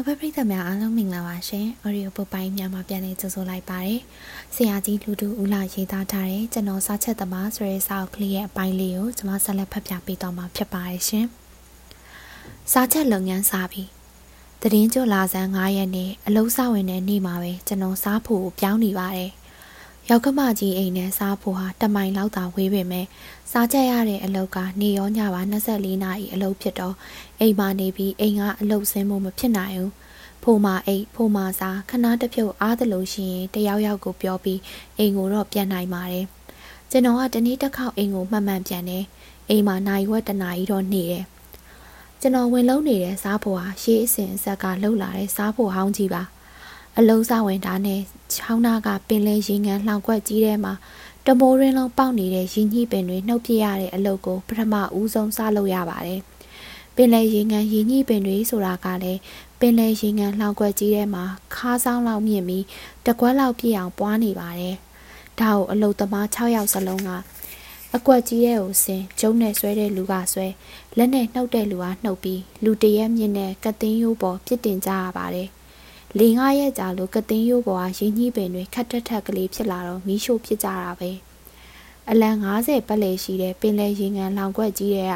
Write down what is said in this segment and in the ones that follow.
စာဖတ်ပရိသတ်များအားလုံးမင်္ဂလာပါရှင်။ Audio ပုတ်ပိုင်းများမှာပြန်လည်ကြိုဆိုလိုက်ပါတယ်။ဆရာကြီးလူတူဦးလာရေးသားထားတဲ့ကျွန်တော်စာချက်သမားဆိုတဲ့စာအုပ်ကလေးရဲ့အပိုင်းလေးကိုကျွန်မဆက်လက်ဖတ်ပြပေးတော့မှာဖြစ်ပါတယ်ရှင်။စာချက်လုပ်ငန်းစာပြီးတရင်ကျွလာဆန်း9ရက်နေ့အလုံးစဝင်တဲ့နေ့မှာပဲကျွန်တော်စားဖို့ပြောင်းနေပါတယ်။ ရောက်ကမကြီးအိမ်နဲ့စားဖို့ဟာတမိုင်လောက်သာဝေးပေမဲ့စားချက်ရတဲ့အလုပ်ကနေရောညပါ24နာရီအလုပ်ဖြစ်တော့အိမ်မှာနေပြီးအိမ်ကအလုပ်ဆင်းဖို့မဖြစ်နိုင်ဘူးဖိုမာအိတ်ဖိုမာစာခဏတစ်ဖြုတ်အားသလိုရှိရင်တယောက်ယောက်ကိုပြောပြီးအိမ်ကိုတော့ပြန်နိုင်ပါတယ်ကျွန်တော်ကတနေ့တစ်ခေါက်အိမ်ကိုမှတ်မှန်ပြန်တယ်အိမ်မှာနိုင်ဝက်တနာရီတော့နေတယ်ကျွန်တော်ဝင်လုံးနေတဲ့စားဖို့ဟာရှေးအစဉ်အဆက်ကလှုပ်လာတဲ့စားဖို့ဟောင်းကြီးပါအလုံးစားဝင်တာနဲ့ ချောင်းနာကပင်လယ်ရေငန်းလှောင်ကွက်ကြီးထဲမှာတမိုးရင်းလုံးပေါက်နေတဲ့ရင်ညှိပင်တွေနှုတ်ပြရတဲ့အလုပ်ကိုပထမဦးဆုံးစလုပ်ရပါတယ်။ပင်လယ်ရေငန်းရင်ညှိပင်တွေဆိုတာကလည်းပင်လယ်ရေငန်းလှောင်ကွက်ကြီးထဲမှာခါးဆောင်လောက်မြင့်ပြီးတကွက်လောက်ပြည့်အောင်ပွားနေပါတယ်။ဒါကိုအလုသမား6ယောက်စလုံးကအကွက်ကြီးရဲ့ကိုဆင်ကျုံနဲ့ဆွဲတဲ့လူကဆွဲလက်နဲ့နှုတ်တဲ့လူကနှုတ်ပြီးလူတရက်မြင့်နဲ့ကသိန်းရိုးပေါ်ပြစ်တင်ကြရပါတယ် လေငါရဲ့ကြာလို့ကသိန်းရိုးပေါ်ကရင်းကြီးပင်တွေခတ်တက်ထက်ကလေးဖြစ်လာတော့မီးရှို့ဖြစ်ကြတာပဲအလံ90ပတ်လည်ရှိတဲ့ပင်လယ်ရေငန်လောင်ကွက်ကြီးတဲ့က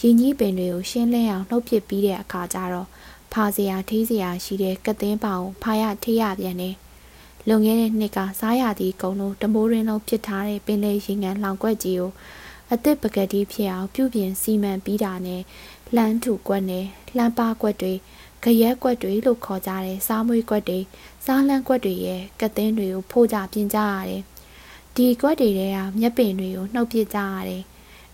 ရင်းကြီးပင်တွေကိုရှင်းလင်းအောင်နှုတ်ပစ်ပြီးတဲ့အခါကျတော့ဖာစရာထေးစရာရှိတဲ့ကသိန်းပောင်ဖာရထေးရပြန်တယ်လွန်ခဲ့တဲ့နှစ်ကစားရသည့်ကုံလုံးတမိုးရင်းလုံးဖြစ်ထားတဲ့ပင်လယ်ရေငန်လောင်ကွက်ကြီးကိုအသစ်ပကတိဖြစ်အောင်ပြုပြင်စီမံပြီးတာနဲ့လှမ်းထူကွက်နဲ့လှမ်းပါကွက်တွေ ဂရက်ကွက်တွေလို့ခေါ်ကြတဲ့စားမွေးကွက်တွေစားလန်းကွက်တွေရဲ့ကသင်းတွေကိုဖိုးကြပြင်ကြရတယ်ဒီကွက်တွေထဲကမျက်ပင်တွေကိုနှုတ်ပစ်ကြရတယ်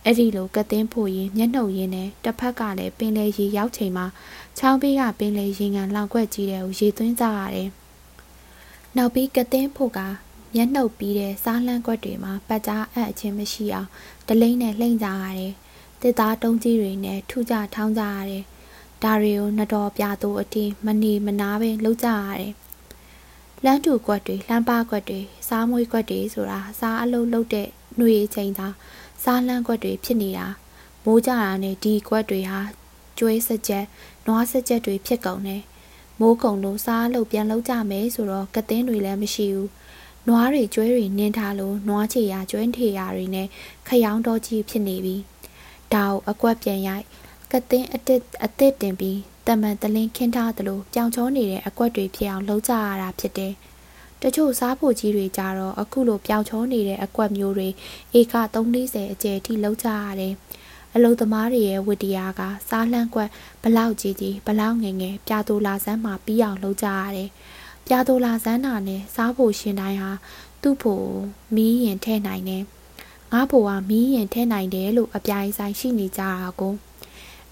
အဲ့ဒီလိုကသင်းဖို့ရင်မျက်နှုတ်ရင်းနဲ့တစ်ဖက်ကလည်းပင်လေရေရောက်ချိန်မှာချောင်းပေးကပင်လေရေငံလောင်ကွက်ကြီးတဲ့ကိုရေသွင်းကြရတယ်နောက်ပြီးကသင်းဖို့ကမျက်နှုတ်ပြီးတဲ့စားလန်းကွက်တွေမှာပတ်ကြားအပ်အချင်းမရှိအောင်တလိမ့်နဲ့လှိမ့်ကြရတယ်တစ်သားတုံးကြီးတွေနဲ့ထုကြထောင်းကြရတယ် ဒါတွေကိုနှတော်ပြသူအတင်းမနေမနာပဲလှုပ်ကြရတယ်။လမ်းတူကွက်တွေလှမ်းပါကွက်တွေစားမွေးကွက်တွေဆိုတာစားအလုံးလုံးတဲ့ຫນွေချိန်သာစားလန်းကွက်တွေဖြစ်နေတာမိုးကြတာနဲ့ဒီကွက်တွေဟာကျွေးစကြက်နွားစကြက်တွေဖြစ်ကုန်တယ်။မိုးကုံလို့စားလို့ပြန်လှုပ်ကြမယ်ဆိုတော့ကသင်းတွေလည်းမရှိဘူး။နွားတွေကျွဲတွေနင်းထားလို့နွားချေရကျွဲထေရတွေနဲ့ခရောင်းတော့ကြီးဖြစ်နေပြီ။ဒါကိုအကွက်ပြန်ရိုက် ကသင်းအတစ်အသစ်တင်ပြီးတမန်တလင်းခင်းထားသလိုကြောင်ချောနေတဲ့အကွက်တွေဖြစ်အောင်လှုပ်ကြရတာဖြစ်တယ်။တချို့စားဖို့ကြီးတွေကြတော့အခုလိုပြောင်ချောနေတဲ့အကွက်မျိုးတွေဧက340အကျယ်ထိလှုပ်ကြရတယ်။အလုသမားတွေရဲ့ဝတ္တရားကစားလှမ်းကွက်ဘလောက်ကြီးကြီးဘလောက်ငယ်ငယ်ပြာတူလာစမ်းမှပြီးအောင်လှုပ်ကြရတယ်။ပြာတူလာစမ်းတာနဲ့စားဖို့ရှင်တိုင်းဟာသူ့ဖို့မီးရင်ထဲနိုင်တယ်။ငါ့ဖို့ကမီးရင်ထဲနိုင်တယ်လို့အပြိုင်ဆိုင်ရှိနေကြတာကို။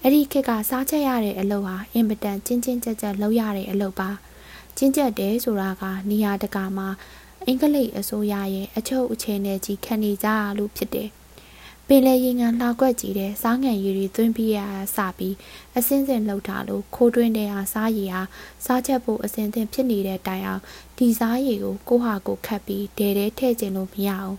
အဲ့ဒီခေတ်ကစားချက်ရတဲ့အလုပ်ဟာအင်မတန်ချင်းချင်းကြက်ကြက်လုပ်ရတဲ့အလုပ်ပါချင်းကြက်တယ်ဆိုတာကနေရာတကာမှာအင်္ဂလိပ်အစိုးရရဲ့အချုပ်အခြေအနေကြီးခံနေကြရလို့ဖြစ်တယ်ပင်လေရင်ငံလှောက်ွက်ကြီးတဲ့စားငံရည်တွေသွင်းပြီးရစပြီးအစင်းစင်လှုပ်ထားလို့ခိုးတွင်းတဲ့ဟာစားရည်ဟာစားချက်ဖို့အစင်သင်ဖြစ်နေတဲ့တိုင်အောင်ဒီစားရည်ကိုကိုဟာကိုခတ်ပြီးဒဲတဲထည့်ခြင်းလို့မရအောင်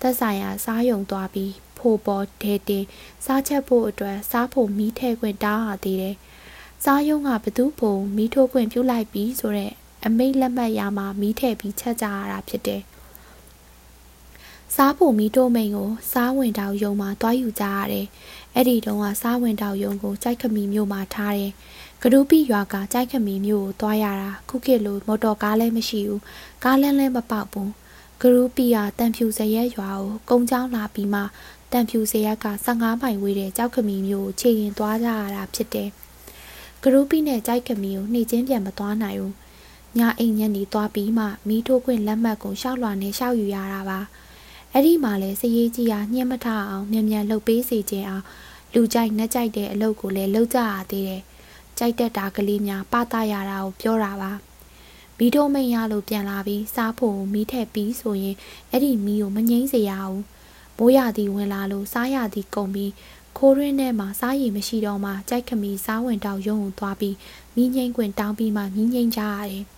သက်ဆိုင်ရာစားယုံသွားပြီး ဖို့ပေါ်ဒဲတင်စားချက်ဖို့အတွက်စားဖို့မီးထဲခွင့်တောင်းရသေးတယ်။စားယုံကဘသူဖို့မီးထိုးခွင့်ပြုလိုက်ပြီးဆိုတော့အမိတ်လက်မှတ်ရမှာမီးထည့်ပြီးချက်ကြရတာဖြစ်တယ်။စားဖို့မီးတိုးမိန်ကိုစားဝင်တောင်ယုံမှာတွားယူကြရတယ်။အဲ့ဒီတုန်းကစားဝင်တောင်ယုံကိုကြိုက်ခမီမြို့မှာထားတယ်။ကဒူးပိရွာကကြိုက်ခမီမြို့ကိုတွားရတာခုခေတ်လိုမော်တော်ကားလည်းမရှိဘူး။ကားလမ်းလည်းမပေါက်ဘူး။ ကရူပီယာတန်ဖြူစရဲရွာကိုကုန်းချောင်းလာပြီးမှတန်ဖြူစရက15မိုင်ဝေးတဲ့ကြောက်ခမီမျိုးကိုခြေရင်သွားကြရတာဖြစ်တယ်။ဂရုပိနဲ့ကြိုက်ခမီကိုနှိမ့်ချင်းပြန်မသွားနိုင်ဘူး။ညအိမ်ညနေသွားပြီးမှမီးထိုးခွင့်လက်မှတ်ကိုရှောက်လွှာနဲ့ရှောက်ယူရတာပါ။အဲ့ဒီမှာလဲစရေးကြီးကညှက်မထအောင်မြန်မြန်လှုပ်ပေးစီခြင်းအောင်လူကြိုက်နှက်ကြိုက်တဲ့အလုပ်ကိုလည်းလုပ်ကြရသေးတယ်။ကြိုက်တဲ့တာကလေးများပသရတာကိုပြောတာပါ။ မီးထိုးမိန်ရလို့ပြန်လာပြီးစားဖို့မီးထက်ပြီးဆိုရင်အဲ့ဒီမီးကိုမငိမ့်စေရဘူးမိုးရသည်ဝင်လာလို့စားရသည်ကုန်ပြီးခိုးရင်းထဲမှာစားရည်မရှိတော့မှကြိုက်ခမီစားဝင်တောက်ရုံကိုသွားပြီးမိငိမ့်ခွင်တောင်းပြီးမှမိငိမ့်ကြရတယ်။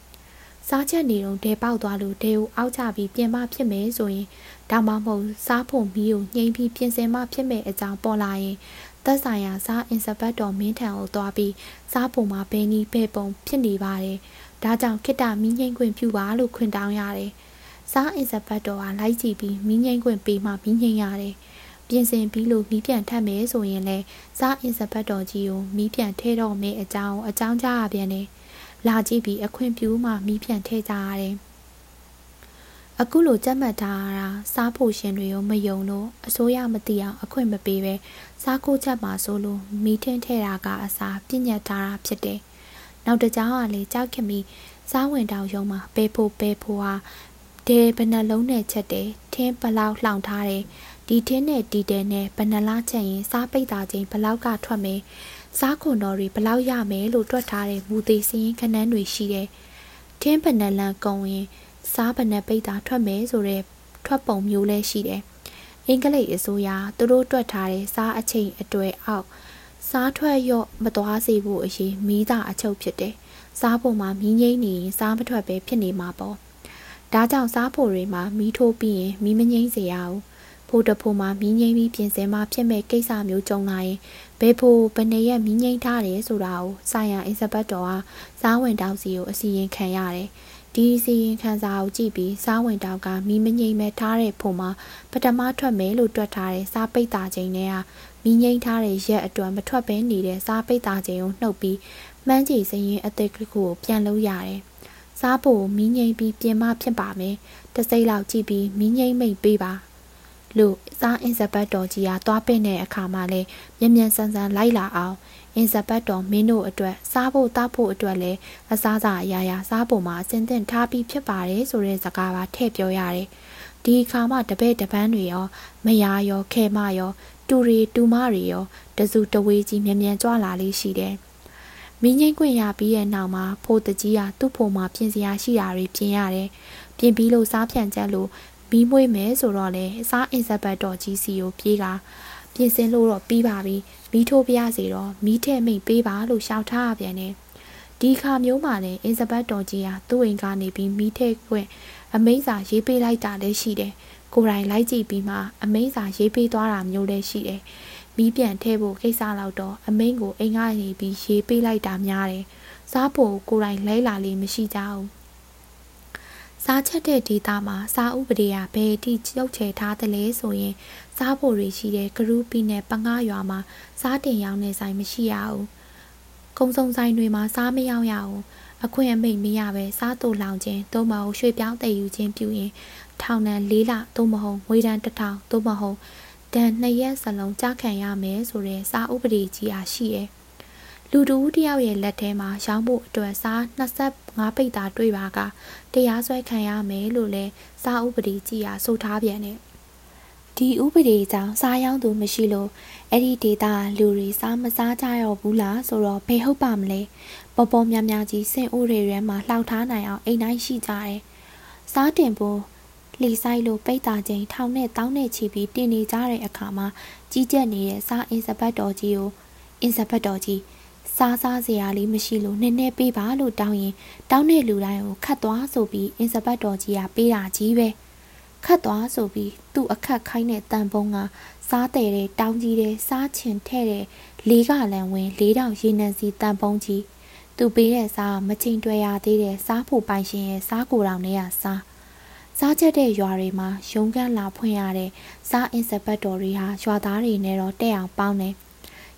စားချက်နေတော့ဒဲပေါက်သွားလို့ဒဲကိုအောက်ချပြီးပြင်မဖြစ်မယ်ဆိုရင်ဒါမှမဟုတ်စားဖို့မီးကိုညှိပြီးပြင်ဆင်မှဖြစ်မယ်အကြောင်းပေါ်လာရင်သက်ဆိုင်ရာစားအင်စပက်တော်မင်းထံကိုသွားပြီးစားပုံမှာဘယ်နည်းပဲ့ပုံဖြစ်နေပါတယ်။ ဒါကြောင့်ခိတ္တမင်းငိမ့်ခွင့်ပြုပါလို့ခွင့်တောင်းရတယ်။စားအင်စပက်တော်ကလိုက်ကြည့်ပြီးမင်းငိမ့်ခွင့်ပေးမှမင်းငိမ့်ရတယ်။ပြင်ဆင်ပြီးလို့မီးပြန်ထပ်မယ်ဆိုရင်လည်းစားအင်စပက်တော်ကြီးကိုမီးပြန်ထဲတော့မယ်အကြောင်းအကြောင်းကြားရပြန်တယ်။လာကြည့်ပြီးအခွင့်ပြုမှမီးပြန်ထဲကြရတယ်။အခုလိုကြက်မှတ်ထားတာစားဖို့ရှင်တွေကိုမယုံလို့အစိုးရမသိအောင်အခွင့်မပေးပဲစားခိုးချက်မှာဆိုလို့မီးထင်းထဲတာကအစားပြညတ်ထားတာဖြစ်တယ်။ နောက်တကြောင်ကလေကြောက်ခင်ပြီးစားဝင်တောင်ရုံမှာပဲဖို့ပဲဖို့ဟာဒဲဘယ်နှလုံးနဲ့ချက်တယ်ထင်းဘလောက်လှောင်ထားတယ်ဒီထင်းနဲ့ဒီတဲနဲ့ဘယ်နှလားချက်ရင်စားပိတ်တာချင်းဘလောက်ကထွက်မယ်စားခွန်တော်တွေဘလောက်ရမယ်လို့တွက်ထားတဲ့မူသေးစင်းခန်းန်းတွေရှိတယ်ထင်းဘယ်နှလန်ကုံရင်စားပနက်ပိတ်တာထွက်မယ်ဆိုတဲ့ထွက်ပုံမျိုးလဲရှိတယ်။အင်္ဂလိပ်အစိုးရသူတို့တွက်ထားတဲ့စားအချိန်အတွေ့အောက် စားထွက်ရော့မသွားစေဖို့အရေးမီးသာအချုပ်ဖြစ်တယ်။စားဖို့မှာမီးငိမ့်နေရင်စားမထွက်ပဲဖြစ်နေမှာပေါ့။ဒါကြောင့်စားဖို့တွေမှာမီးထိုးပြီးရင်မီးမငိမ့်စေရဘူး။ဖို့တဖို့မှာမီးငိမ့်ပြီးပြင်ဆင်မှဖြစ်မဲ့ကိစ္စမျိုးကြုံလာရင်ဘယ်ဖို့ဘယ်နေရက်မီးငိမ့်ထားတယ်ဆိုတာကိုဆိုင်ရာအင်စပတ်တော်ကစားဝင်တောက်စီကိုအစီရင်ခံရတယ်။ဒီစီရင်ခံစာကိုကြည့်ပြီးစားဝင်တောက်ကမီးမငိမ့်မဲ့ထားတဲ့ဖို့မှာပထမထွက်မယ်လို့တွက်ထားတဲ့စားပိတ်တာချိန်နဲ့က မိငိမ့်ထားတဲ့ရက်အတွက်မထွက်ဘဲနေတဲ့စားပိတ်တာချိန်ကိုနှုတ်ပြီးမှန်းချီစရင်အသစ်ကလေးကိုပြန်လုံးရတယ်။စားဖို့မိငိမ့်ပြီးပြင်မဖြစ်ပါမယ်။တစ်စိမ့်လောက်ကြည့်ပြီးမိငိမ့်မိတ်ပေးပါလို့စားအင်ဇပတ်တော်ကြီးကသွားပင့်တဲ့အခါမှာလဲမြန်မြန်ဆန်ဆန်လိုက်လာအောင်အင်ဇပတ်တော်မင်းတို့အတွက်စားဖို့တောက်ဖို့အတွက်လဲအစားစာအရာရာစားဖို့မှာအစင်သင့်ထားပြီးဖြစ်ပါတယ်ဆိုတဲ့စကားပါထည့်ပြောရတယ်။ဒီအခါမှာတပည့်တပန်းတွေရောမယားရောခဲမရော တူရီတူမတွေရောတစုတဝေးကြီးမြန်မြန်ကြွလာလေးရှိတယ်။မင်းငိမ့်ခွင့်ရပြီးတဲ့နောက်မှာဖိုးတကြီးကသူ့ဖိုမှာပြင်စရာရှိတာတွေပြင်ရတယ်။ပြင်ပြီးလို့စားဖြန့်ချက်လို့မီးမွေးမယ်ဆိုတော့လေအစားအင်ဆက်ဘတ်တော်ကြီးစီကိုပြေးကပြင်ဆင်လို့တော့ပြီးပါပြီ။မီးထိုးပြရစီတော့မီးထည့်မိတ်ပေးပါလို့ရှောက်ထားရပြန်တယ်။ဒီခါမျိုးမှာလည်းအင်စပတ်တော်ကြီးဟာသူ့အိမ်ကနေပြီးမီးထည့်ခွင့်အမိန့်စာရေးပေးလိုက်တာလည်းရှိတယ်။ ကိုယ်တိုင်လိုက်ကြည့်ပြီးမှအမိန့်စာရေးပေးသွားတာမျိုးလည်းရှိတယ်မီးပြန်ထဲဖို့ကိစ္စလောက်တော့အမိန့်ကိုအိမ်ကနေပြီးရေးပေးလိုက်တာများတယ်စားဖို့ကိုယ်တိုင်လဲလာလေးမရှိကြဘူးစားချက်တဲ့ဒေတာမှာစားဥပဒေကဘယ်အထိကျုပ်ချယ်ထားသလဲဆိုရင်စားဖို့တွေရှိတဲ့ဂရုပီနဲ့ပငါရွာမှာစားတင်ရောင်းတဲ့ဆိုင်မရှိရဘူး။ကုံစုံဆိုင်တွေမှာစားမရောင်းရဘူး။အခွင့်အမိတ်မရပဲစားတူလောင်ခြင်းသို့မဟုတ်ရွှေပြောင်းတည်ယူခြင်းပြုရင် ထောင်ဒဏ်၄လသို့မဟုတ်ငွေဒဏ်တစ်ထောင်သို့မဟုတ်ဒဏ်နှစ်ရက်စလုံးကြားခံရမယ်ဆိုတဲ့စာဥပဒေကြီးအားရှိတယ်။လူတူတယောက်ရဲ့လက်ထဲမှာရောင်းဖို့အတွက်စား25ပိတ်သားတွေ့ပါကတရားစွဲခံရမယ်လို့လဲစားဥပဒေကြီးအားဆိုထားပြန်တယ်ဒီဥပဒေကြောင့်စားရောင်းသူမရှိလို့အဲ့ဒီဒေတာလူတွေစားမစားကြရဘူးလားဆိုတော့ဘယ်ဟုတ်ပါမလဲပေါ်ပေါ်များများကြီးစင်အိုးတွေထဲမှာလှောက်ထားနိုင်အောင်အိမ်တိုင်းရှိကြတယ်စားတင်ဖို့ လှီဆိုင်လို့ပိတ်တာချင်းထောင်နဲ့တောင်းနဲ့ချီပြီးတင်နေကြတဲ့အခါမှာကြီးကျက်နေတဲ့စားအင်စပတ်တော်ကြီးကိုအင်စပတ်တော်ကြီးစားစားစရာလေးမရှိလို့နည်းနည်းပေးပါလို့တောင်းရင်တောင်းတဲ့လူတိုင်းကိုခတ်သွားဆိုပြီးအင်စပတ်တော်ကြီးကပေးတာကြီးပဲခတ်သွားဆိုပြီးသူ့အခက်ခိုင်းတဲ့တန်ပုံးကစားတဲ့တဲ့တောင်းကြီးတဲ့စားချင်ထဲ့တဲ့လေးကလန်ဝင်လေးတောင်ရေနံစီတန်ပုံးကြီးသူပေးတဲ့စားမချိန်တွေ့ရသေးတဲ့စားဖို့ပိုင်ရှင်ရဲ့စားကိုယ်တော်နဲ့ကစား စားချက်တဲ့ရွာတွေမှာရုံးကန်းလာဖွင့်ရတဲ့စားအင်စပတ်တော်တွေဟာရွာသားတွေနဲ့တော့တဲ့အောင်ပေါင်းတယ်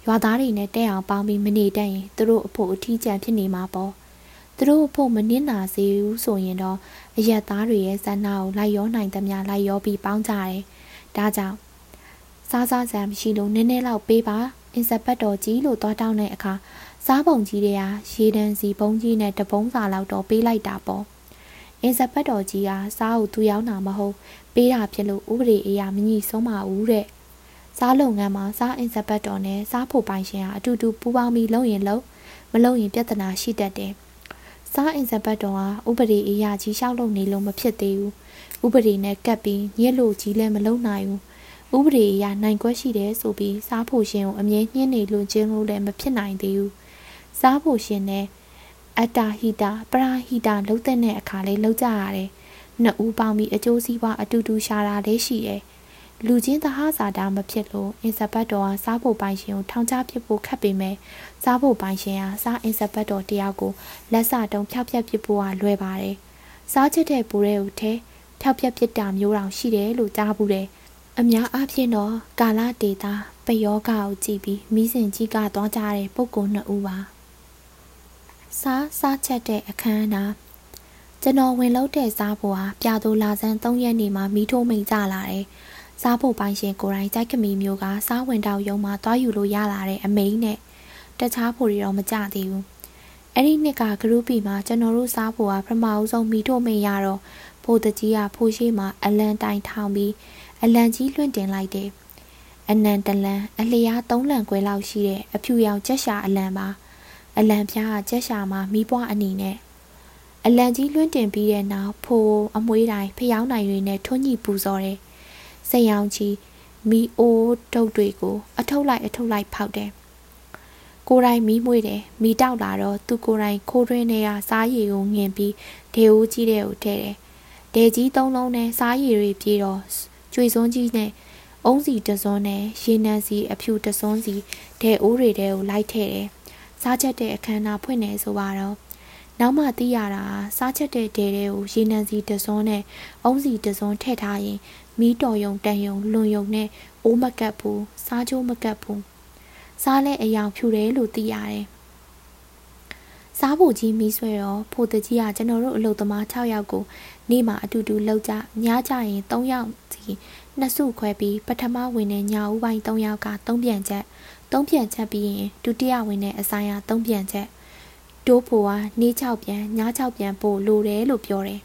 ရွာသားတွေနဲ့တဲ့အောင်ပေါင်းပြီးမနေတတ်ရင်သူတို့အဖို့အထီးကျန်ဖြစ်နေမှာပေါ့သူတို့အဖို့မနစ်နာစေဘူးဆိုရင်တော့အရက်သားတွေရဲ့ဇာနာကိုလိုက်ရောနိုင်သမျှလိုက်ရောပြီးပေါင်းကြတယ်ဒါကြောင့်စားစားစံမရှိလို့နည်းနည်းလောက်ပေးပါအင်စပတ်တော်ကြီးလို့သွားတောင်းတဲ့အခါစားပုံကြီးတွေကရေတန်းစီပုံကြီးနဲ့တပုံးစာလောက်တော့ပေးလိုက်တာပေါ့ အင်စပတ်တော်ကြီးကစားကိုသူရောက်တာမဟုတ်ပေးတာဖြစ်လို့ဥပဒေအရာမညှိဆုံးပါဘူးတဲ့စားလုပ်ငန်းမှာစားအင်စပတ်တော်နဲ့စားဖို့ပိုင်ရှင်ဟာအတူတူပူးပေါင်းပြီးလုပ်ရင်လုပ်မလုပ်ရင်ပြဿနာရှိတတ်တယ်။စားအင်စပတ်တော်ဟာဥပဒေအရာကြီးရှောက်လုပ်နေလို့မဖြစ်သေးဘူး။ဥပဒေနဲ့ကပ်ပြီးညစ်လို့ကြီးလည်းမလုပ်နိုင်ဘူး။ဥပဒေအရာနိုင်ကွက်ရှိတယ်ဆိုပြီးစားဖို့ရှင်ကိုအမြဲညှင်းနေလို့ခြင်းလို့လည်းမဖြစ်နိုင်သေးဘူး။စားဖို့ရှင်နဲ့ အတ္တဟိတပရာဟိတလှုပ်တဲ့အခါလေးလှုပ်ကြရတယ်။နှစ်ဦးပေါင်းပြီးအကျိုးစီးပွားအတူတူရှာတာလေးရှိတယ်။လူချင်းသဟဇာတာမဖြစ်လို့အင်ဇဘတ်တော်ဟာစားဖို့ပိုင်ရှင်ကိုထောင်ချပစ်ဖို့ခက်ပေမဲ့စားဖို့ပိုင်ရှင်ဟာစားအင်ဇဘတ်တော်တယောက်ကိုလက်စတုံဖျောက်ဖျက်ပစ်ဖို့ဟာလွယ်ပါတယ်။စားချစ်တဲ့ပူရဲကိုထဲဖျောက်ဖျက်ပစ်တာမျိုးတောင်ရှိတယ်လို့ကြားဘူးတယ်။အများအားဖြင့်တော့ကာလဒေတာပယောဂကိုကြည့်ပြီးမိစဉ်ကြီးကသွားကြတဲ့ပုဂ္ဂိုလ်နှစ်ဦးပါ။ စားစားချက်တဲ့အခမ်းအနားကျွန်တော်ဝင်လို့တဲ့စားဖို့ဟာပြာသူလာဆန်း3ရက်နေမှမီးထိုးမိန်ကြလာတယ်။စားဖို့ပိုင်ရှင်ကိုယ်တိုင်ကြိုက်ကမီမျိုးကစားဝင်တောက်ရုံမှာသွားယူလို့ရလာတဲ့အမိန်နဲ့တခြားဖို့တွေတော့မကြသေးဘူးအဲ့ဒီနှစ်ကဂရုပီမှာကျွန်တော်တို့စားဖို့ကပထမအဆုံးမီထိုးမိန်ရတော့ဖိုးတကြီးကဖိုးရှိမှာအလန်တိုင်ထောင်ပြီးအလန်ကြီးလွင့်တင်လိုက်တယ်အနံတလန်အလျားသုံးလံခွဲလောက်ရှိတဲ့အဖြူရောင်ကြက်ရှာအလံပါ အလံပြားကကြက်ရှာမှာမီးပွားအနီနဲ့အလံကြီးလွင့်တင်ပြီးတဲ့နောက်ဖိုးအမွှေးတိုင်းဖျောင်းနိုင်တွေနဲ့ထွန်းညှိပူဇော်တယ်စိတ်ရောင်ကြီးမီအိုးတုပ်တွေကို အထုပ်လိုက်အထုပ်လိုက်ဖောက်တယ်ကိုယ်တိုင်မီးမွေးတယ်မီးတောက်လာတော့သူကိုယ်တိုင်ခိုးတွင်းတွေကစားရည်ကိုငင်ပြီးဒေဦးကြီးတဲ့ကိုထည့်တယ်ဒေကြီးသုံးလုံးနဲ့စားရည်တွေပြေးတော့ကျွေစွန်းကြီးနဲ့အုံးစီတစွန်းနဲ့ရေနံစီအဖြူတစွန်းစီဒေအိုးတွေတဲကိုလိုက်ထည့်တယ် စားချက်တဲ့အခမ်းအနားဖွင့်နေဆိုပါတော့နောက်မှသိရတာစားချက်တဲ့ဒဲတွေကိုရေနံစီတစွန်းနဲ့အုံးစီတစွန်းထည့်ထားရင်မီးတော်ယုံတန်ယုံလွန်ယုံနဲ့အိုးမကတ်ဘူးစားချိုးမကတ်ဘူးစားလဲအယောင်ဖြူတယ်လို့သိရတယ်စားဖို့ကြီးမီးဆွဲတော့ဖို့တကြီးကကျွန်တော်တို့အလုပ်သမား6ယောက်ကိုနေ့မှာအတူတူလှုပ်ကြညကြရင်3ယောက်စီနှစ်စုခွဲပြီးပထမဝင်တဲ့ညာဦးပိုင်း3ယောက်က3ပြန်ချက် 3ပြန်ချက်ပြီးရင်ဒုတိယဝင်တဲ့အဆိုင်က3ပြန်ချက်တိုးဖို့ကနေ့6ပြန်ည6ပြန်ပို့လိုတယ်လို့ပြောတယ်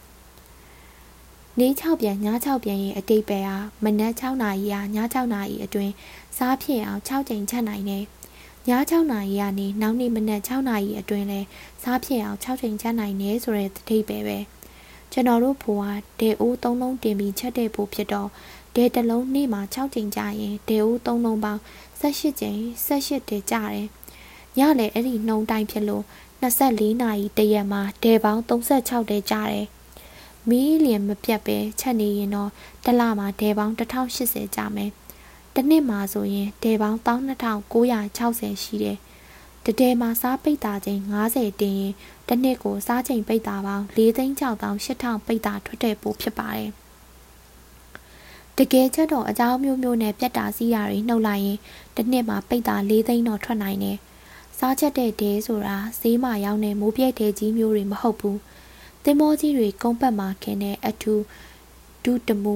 နေ6ပြန်ည6ပြန်ရဲ့အတိတ်ပဲဟာမနက်6နာရီဟာည6နာရီအတွင်းစားဖြစ်အောင်6ချိန်ချက်နိုင်တယ်။ည6နာရီကနေနောက်နေ့မနက်6နာရီအတွင်းလဲစားဖြစ်အောင်6ချိန်ချက်နိုင်တယ်ဆိုတဲ့တိတ်ပဲပဲ။ကျွန်တော်တို့ဖိုးဟာဒေအိုး3လုံးတင်ပြီးချက်တဲ့ဖို့ဖြစ်တော့ ဒေတလုံးနေ့မှာ6ချိန်ကြာရင်ဒေအိုး3လုံးပေါင်း18ချိန်18တေကြတယ်။ညလည်းအဲ့ဒီနှုံတိုင်းဖြစ်လို့24နာရီတရက်မှာဒေပေါင်း36တေကြတယ်။မီးလျင်မပြတ်ပဲချက်နေရင်တော့တစ်လမှာဒဲပေါင်း1080ကျမယ်။တစ်နှစ်မှာဆိုရင်ဒဲပေါင်း12960ရှိတယ်။တတဲမှာစားပိတ်တာချိန်90တင်ရင်တစ်နှစ်ကိုစားချိန်ပိတ်တာပေါင်း4,600,8000ပိတ်တာထွက်တဲ့ပို့ဖြစ်ပါတယ်။ တကယ်ချက်တော့အကြောင်းမျိုးမျိုးနဲ့ပြတ်တာစီးတာတွေနှုတ်လိုက်ရင်တစ်နှစ်မှာပိတ်တာ4သိန်းတော့ထွက်နိုင်တယ်။စားချက်တဲ့ဒဲဆိုတာဈေးမှာရောင်းတဲ့မိုးပြဲတဲကြီးမျိုးတွေမဟုတ်ဘူး။သင်္ဘောကြီးတွေကုန်းပတ်မှာခင်းတဲ့အထူဒုတမူ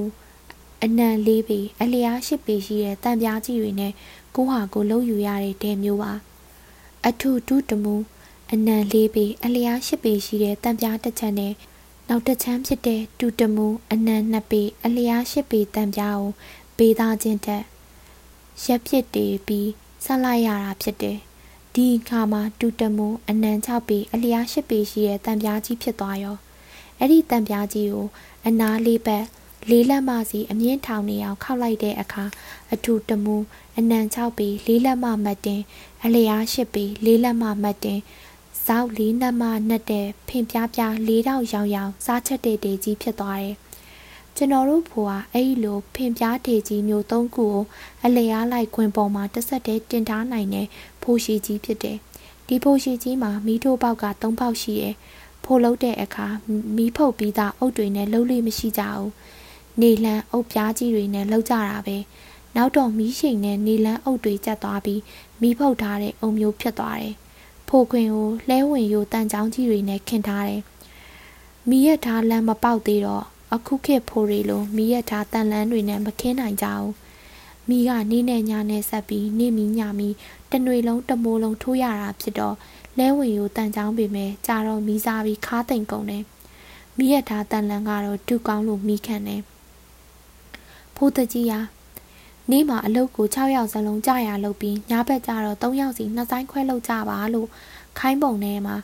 အနံလေးပေအလျားရှစ်ပေရှိတဲ့တံပြားကြီးတွေနဲ့ကိုဟာကိုလှုပ်ယူရတဲ့တဲမျိုးပါအထူဒုတမူအနံလေးပေအလျားရှစ်ပေရှိတဲ့တံပြားတစ်ချက်နဲ့ နောက်တစ်ချမ်းဖြစ်တဲ့ဒုတမူအနံနှစ်ပေအလျားရှစ်ပေတံပြားကိုပေးသားခြင်းတက်ရက်ဖြစ်တည်ပြီးဆက်လိုက်ရတာဖြစ်တယ်ဒီခါမှာတူတမူအနံ6ပေအလျား8ပေရှိတဲ့တံပြားကြီးဖြစ်သွားရောအဲ့ဒီတံပြားကြီးကိုအနားလေးပတ်လေးလက်မစီအမြင့်ထောင်နေအောင်ခောက်လိုက်တဲ့အခါအထူတမူအနံ6ပေလေးလက်မမတ်တင်အလျား8ပေလေးလက်မမတ်တင် ဇောက်လေးနမနဲ့တဲ့ဖင်ပြားပြားလေးတောက်ရောင်ရောင်စားချက်တဲ့တေကြီးဖြစ်သွားတယ်ကျွန်တော်တို့ဖွာအဲ့လိုဖင်ပြားထေကြီးမျိုးသုံးခုကိုအလျားလိုက်ခွင်ပေါ်မှာတစ်ဆက်တည်းတင်ထားနိုင်တဲ့ဖိုးရှိကြီးဖြစ်တယ်။ဒီဖိုးရှိကြီးမှာမီးထိုးပေါက်က၃ပေါက်ရှိတယ်။ဖိုးလုံးတဲ့အခါမီးဖုတ်ပြီးသားအုပ်တွေနဲ့လှုပ်လို့မရှိကြဘူး။နေလန်းအုပ်ပြားကြီးတွေနဲ့လှုပ်ကြတာပဲ။နောက်တော့မီးရှိန်နဲ့နေလန်းအုပ်တွေကျက်သွားပြီးမီးဖုတ်ထားတဲ့အုံမျိုးဖြစ်သွားတယ်။ ဖိုခွင်ကိုလှဲဝင်ရိုတန်ချောင်းကြီးတွေနဲ့ခင်ထားတယ်။မီးရထားလမ်းမပေါက်သေးတော့အခုခေတ်ဖိုတွေလိုမီးရထားတန်လန်းတွေနဲ့မခင်းနိုင်ကြဘူးမီးကနေ့နဲ့ညနဲ့ဆက်ပြီးနေ့မီညမီတနွေလုံးတမိုးလုံးထိုးရတာဖြစ်တော့လဲဝင်ရိုတန်ချောင်းပေမဲ့ကြာတော့မီးစားပြီးခါတိမ်ကုန်တယ်မီးရထားတန်လန်းကတော့ဒုကောင်းလို့မီးခံတယ်ဖိုးတကြီးဟာ နေ့မှာအလုတ်ကို6ယောက်စလုံးကြာရလုပ်ပြီးညဘက်ကျတော့3ယောက်စီနှစ်ဆိုင်ခွဲလုပ်ကြပါလို့ခိုင်းပုံထဲမှာ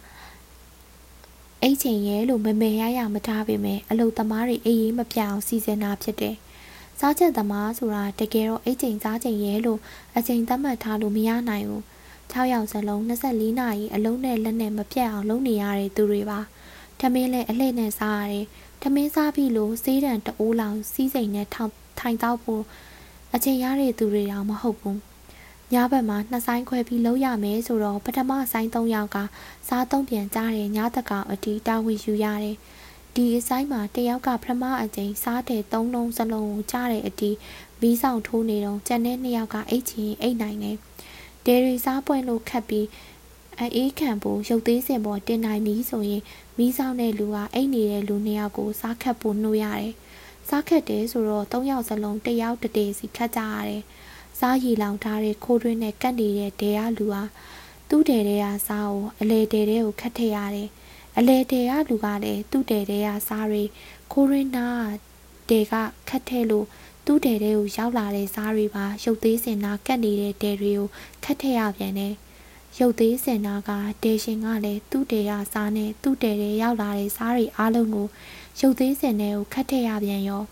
အိတ်ချိန်ရဲလို့မမေရရမထားပေမဲ့အလုတ်သမားတွေအေးအေးမပြောင်းစီစဉ်တာဖြစ်တယ်။စားချက်သမားဆိုတာတကယ်တော့အိတ်ချိန်စားချိန်ရဲလို့အချိန်သတ်မှတ်ထားလို့မရနိုင်ဘူး။6ယောက်စလုံး24နာရီအလုံးနဲ့လက်နဲ့မပြတ်အောင်လုပ်နေရတဲ့သူတွေပါ။ထမင်းလည်းအလှည့်နဲ့စားရတယ်။ထမင်းစားပြီးလို့စေးတံတအိုးလောင်စီးစိမ်နဲ့ထောင်ထိုင်တော့ဖို့ အချိန်ရတဲ့သူတွေတော့မဟုတ်ဘူးညဘက်မှာနှစ်ဆိုင်ခွဲပြီးလုံးရမယ်ဆိုတော့ပထမဆိုင်၃ယောက်ကစားသုံးပြန်ကြတဲ့ညတကောင်အတီတာဝန်ယူရတယ်ဒီအဆိုင်မှာတယောက်ကပထမအကြိမ်စားတဲ့သုံးလုံးစလုံးကိုကြားတဲ့အတီမီးဆောင်ထိုးနေတော့ကျန်တဲ့နှစ်ယောက်ကအိတ်ချင်အိတ်နိုင်တယ်ဒေရီစားပွင့်လို့ခတ်ပြီးအေးခံဖို့ရုပ်သေးစင်ပေါ်တင်နိုင်ပြီဆိုရင်မီးဆောင်တဲ့လူကအိတ်နေတဲ့လူနှစ်ယောက်ကိုစားခတ်ဖို့နှိုးရတယ် စားခတ်တယ်ဆိုတော့၃ယောက်စလုံးတယောက်တတေစီခတ်ကြရတယ်စားရည်လောင်ထားတဲ့ခိုးတွင်းနဲ့ကတ်နေတဲ့ဒဲရလူဟာသူ့တဲတဲကစားကိုအလေတဲတဲကိုခတ်ထည့်ရတယ်အလေတဲကလူကလည်းသူ့တဲတဲကစားတွေခိုးတွင်းနာတဲကခတ်ထည့်လို့သူ့တဲတဲကိုရောက်လာတဲ့စားတွေပါရုပ်သေးစင်နာကတ်နေတဲ့တဲတွေကိုခတ်ထည့်ရပြန်တယ်ရုပ်သေးစင်နာကဒေရှင်ကလည်းသူ့တေရစားနဲ့သူ့တေတွေရောက်လာတဲ့စားတွေအားလုံးကို ရုပ်သေးစင်တွေကိုခတ်ထည့်ရပြန်ရော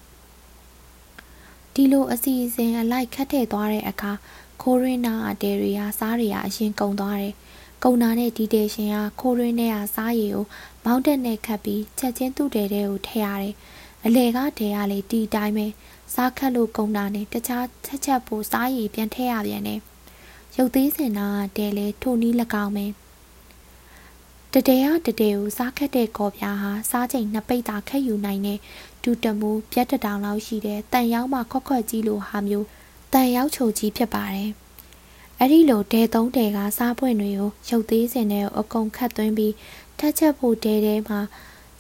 ဒီလိုအစီအစဉ်အလိုက်ခတ်ထည့်သွားတဲ့အခါခိုးရင်းနာအတဲတွေဟာစားတွေဟာအရင်ကုန်သွားတယ်။ကုန်နာနဲ့ဒီတေရှင်ဟာခိုးရင်းနဲ့ဟာစားရည်ကိုမောင်းတက်နဲ့ခတ်ပြီးချက်ချင်းသူ့တဲတဲကိုထည့်ရတယ်။အလေကတဲကလေဒီတိုင်းပဲစားခတ်လို့ကုန်တာနဲ့တခြားချက်ချက်ဖို့စားရည်ပြန်ထည့်ရပြန်တယ်။ရုပ်သေးစင်နာတဲလေထိုနီး၎င်းပဲ တတဲရတတဲကိုစားခတ်တဲ့ကော်ပြားဟာစားချိန်နှစ်ပိတ်သာခက်ယူနိုင်တဲ့ဒူတမူပြက်တတောင်လောက်ရှိတဲ့တန်ရောက်မှခွက်ခွက်ကြီးလိုဟာမျိုးတန်ရောက်ချိုကြီးဖြစ်ပါတယ်။အဲ့ဒီလိုဒဲသုံးဒဲကစားပွင့်တွေကိုရုပ်သေးစင်နဲ့အကုန်ခတ်သွင်းပြီးထက်ချက်ဖို့ဒဲတဲမှာ